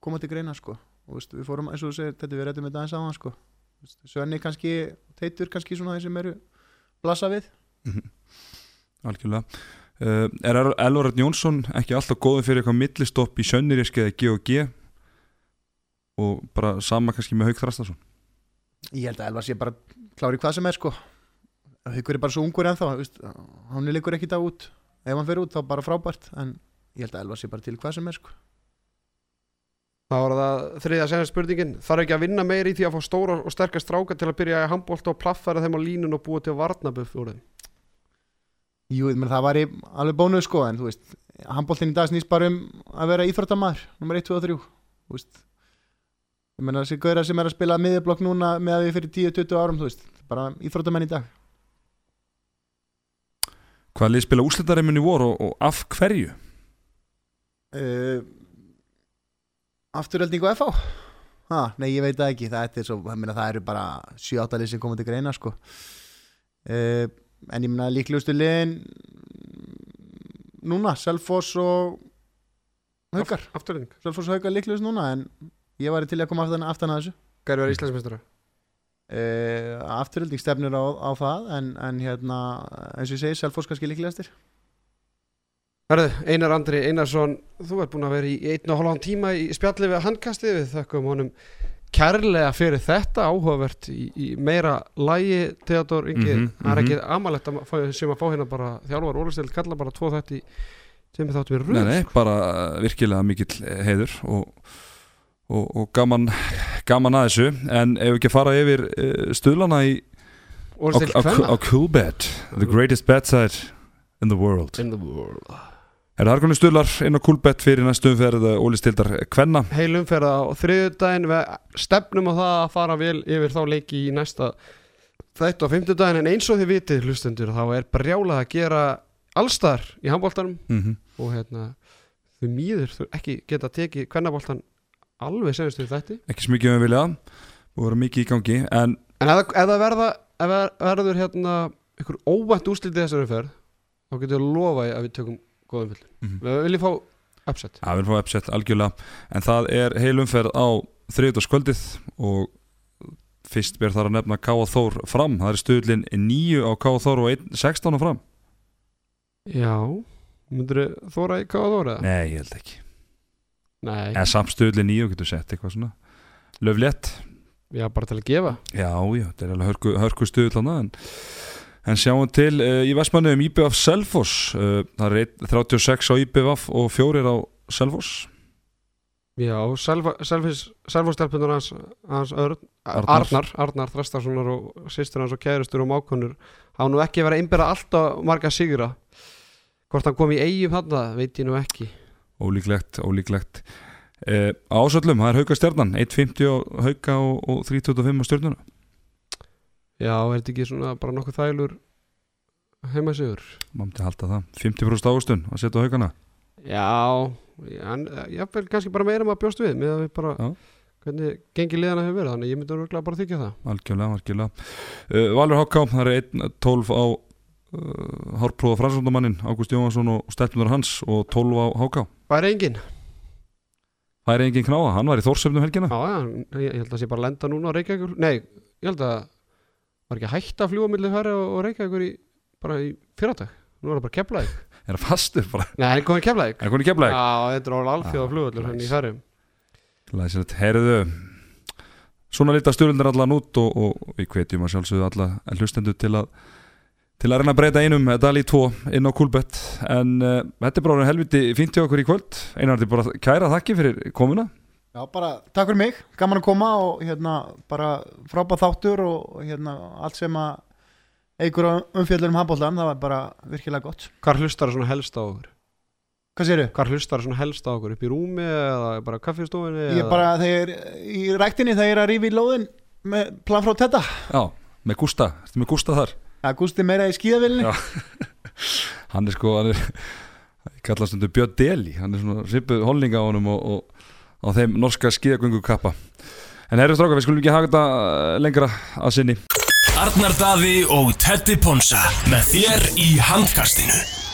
koma til greina sko. Veist, við fórum, eins og þú segir, þetta við rættum þetta aðeins hann sko. Svenni kannski, teitur kannski svona Algjörlega. Uh, Er Elvar Örn Jónsson ekki alltaf góður fyrir eitthvað millistopp í Sönniríski eða G&G og bara sama kannski með Hauk Þrastason Ég held að Elva sé bara klári hvað sem er sko. Haukur er bara svo ungur ennþá veist, hann líkur ekkit á út. Ef hann fer út þá bara frábært en ég held að Elva sé bara til hvað sem er sko. Það var það þriðja senast spurningin Þarf ekki að vinna meir í því að fá stóra og sterkast stráka til að byrja að handbólta og plaffæra þeim á línun og búa til varnabuff úr þeim Jú, menn, það var alveg bónuð sko en þú veist, handbóltinn í dag snýst bara um að vera íþróttamæður, nummer 1, 2 og 3 þú veist ég menna þessi gauðra sem er að spila miðjablokk núna með að við fyrir 10-20 árum, þú veist bara íþróttamenn í dag Hvað lið spila úslitareiminni voru og, og af hverju? uh, Afturölding og FH ha, Nei, ég veit það ekki það, er svo, ég meina, það eru bara 7-8 lið sem komið til greina sko. uh, en ég meina líklegustu liðin núna, Selfoss og Haukar. Afturlending Selfoss og Haukar líklegust núna en ég væri til að koma aftan, aftan að þessu. Gæri verið Íslandsmeistara uh, Afturölding stefnir á, á það en, en hérna, eins og ég segi Selfoss kannski líklegastir. Herðu, Einar Andri Einarsson Þú ert búin að vera í einn og hálfan tíma í spjalli við handkastið. Við þakkum honum kærlega fyrir þetta áhugavert í, í meira lægi Theodor Ingi, Mhm, það er mhm. ekki amalegt að fá, sem að fá hérna bara þjálfar Ólistild kalla bara tvo þetta í sem þáttu við röð Nei, nei, bara uh, virkilega mikill eh, heiður og, og, og gaman, gaman að þessu. En ef við ekki að fara yfir uh, stuðlana í, á, Coolbet the greatest bet site in the world. In the world Er harkunni stuðlar inn á Coolbet fyrir næstu umferð Óli Stildar Kvenna? Heil umferða á þriðjudaginn. Við stefnum á það að fara vel yfir þá leiki í næsta þættu á fimmtudaginn. En eins og þið vitið hlustendur þá er brjálað að gera allstar í handbóltanum mm -hmm. og hérna þau mýður þau ekki geta tekið kvennabóltan alveg senast við þætti. Ekki smikið um vilja. Og vera mikið í gangi. En en ef það verða verður hérna ykkur óvænt úslitið þessari umferð þá getur við lofa að við tökum góðum full Mhm. við viljum fá upset. Það vil fá upset algjörlega. En það er heil umferð á þriðutaskvöldið og fyrst ber þar að nefna K.A. Þór fram. Það er stuðlinn 9 á K.A. Þór og 1, 16 á fram. Já, myndur þið þóra í hvað þóra? Nei, ég held ekki. Nei, En samt stuðlinn 9 getur sett eitthvað svona. Löflétt já bara til að gefa. Já, já, þetta er alveg hörku, hörku stuðlana en, en sjáum til uh, í Vestmannu um IBF Selfoss. Uh, það er einn 36 á IBF og fjórir á Selfoss. Já, Selvfórstelpunar hans, hans Örn, Arnar. Arnar, Þrastarssonar og sýstur hans og kærustur og mákonur hafa nú ekki verið að innbyrða alltaf marga sigra. Hvort hann kom í eigum þarna veit ég nú ekki. Ólíklegt, ólíklegt. Uh, Ásöllum, það er Hauka stjarnan 1.50 á Hauka og, og 3.25 á stjörnuna Já, er þetta ekki svona bara nokkuð þælur heimasigur maður myndi halda það, 50% águstun að setja á Haukana Já, ég vil kannski bara meira maður bjóst við með að við bara Já. hvernig gengi liðana hefur verið þannig ég myndi örgulega bara þykja það. Algjörlega, algjörlega. Uh, Valur Háká, það er 1.12 á uh, Hárpróða fransvöndamannin Ágúst Jóhansson og stelpunar hans og 12 á Háká Hvað er engin? það er engin knáða, hann var í Þórsöfnum helgina. Já, já, ég, ég held að sé bara lenda núna á Reykjavíkur Nei, ég held að var ekki hægt að fljúa millir færi og, og Reykjavíkur í, bara í fyrradag? Nú er það bara keflaðið [laughs] er það fastur bara, Nei, hann er komið keflaðið er konið kemlaði Já, þetta er alveg alþjóða Já, flugvöllur hann í nice. færi Læsilegt, heyrðu Svona lítið stjórnir allan út og, og við hvetjum að sjálfsögðu alla hlustendur til að til að reyna að breyta einum. Dal í tvo inn á Coolbet. En uh, þetta er bara helviti fínt hjá okkur í kvöld. Einar, þetta er bara kæra þakki fyrir komuna Já, bara takk fyrir mig, gaman að koma og hérna bara frábæð þáttur og hérna allt sem að eigur umfjöldur um handbóltan, það var bara virkilega gott. Hvar hlustar það svona helst á okkur? Hvað séru? Hvar hlustar það svona helst á okkur? Upp í rúmi eða bara kaffistofinni? Ég er bara, þegar í ræktinni þegar ég er að rífa í lóðin með plan frá þetta. Já, með Gústa, ertu með Gústa þar? Það gústi meira í skíðavillinni. Já. [laughs] Hann er sko, hann er ég kalla stundu Björn Deli hann er svona svipuð holninga á honum og, og á þeim norska skíðagöngu kappa en herri stráka, við skulum ekki hafa þetta lengra að sinni. Arnar Daði og Teddy Ponsa með þér í handkastinu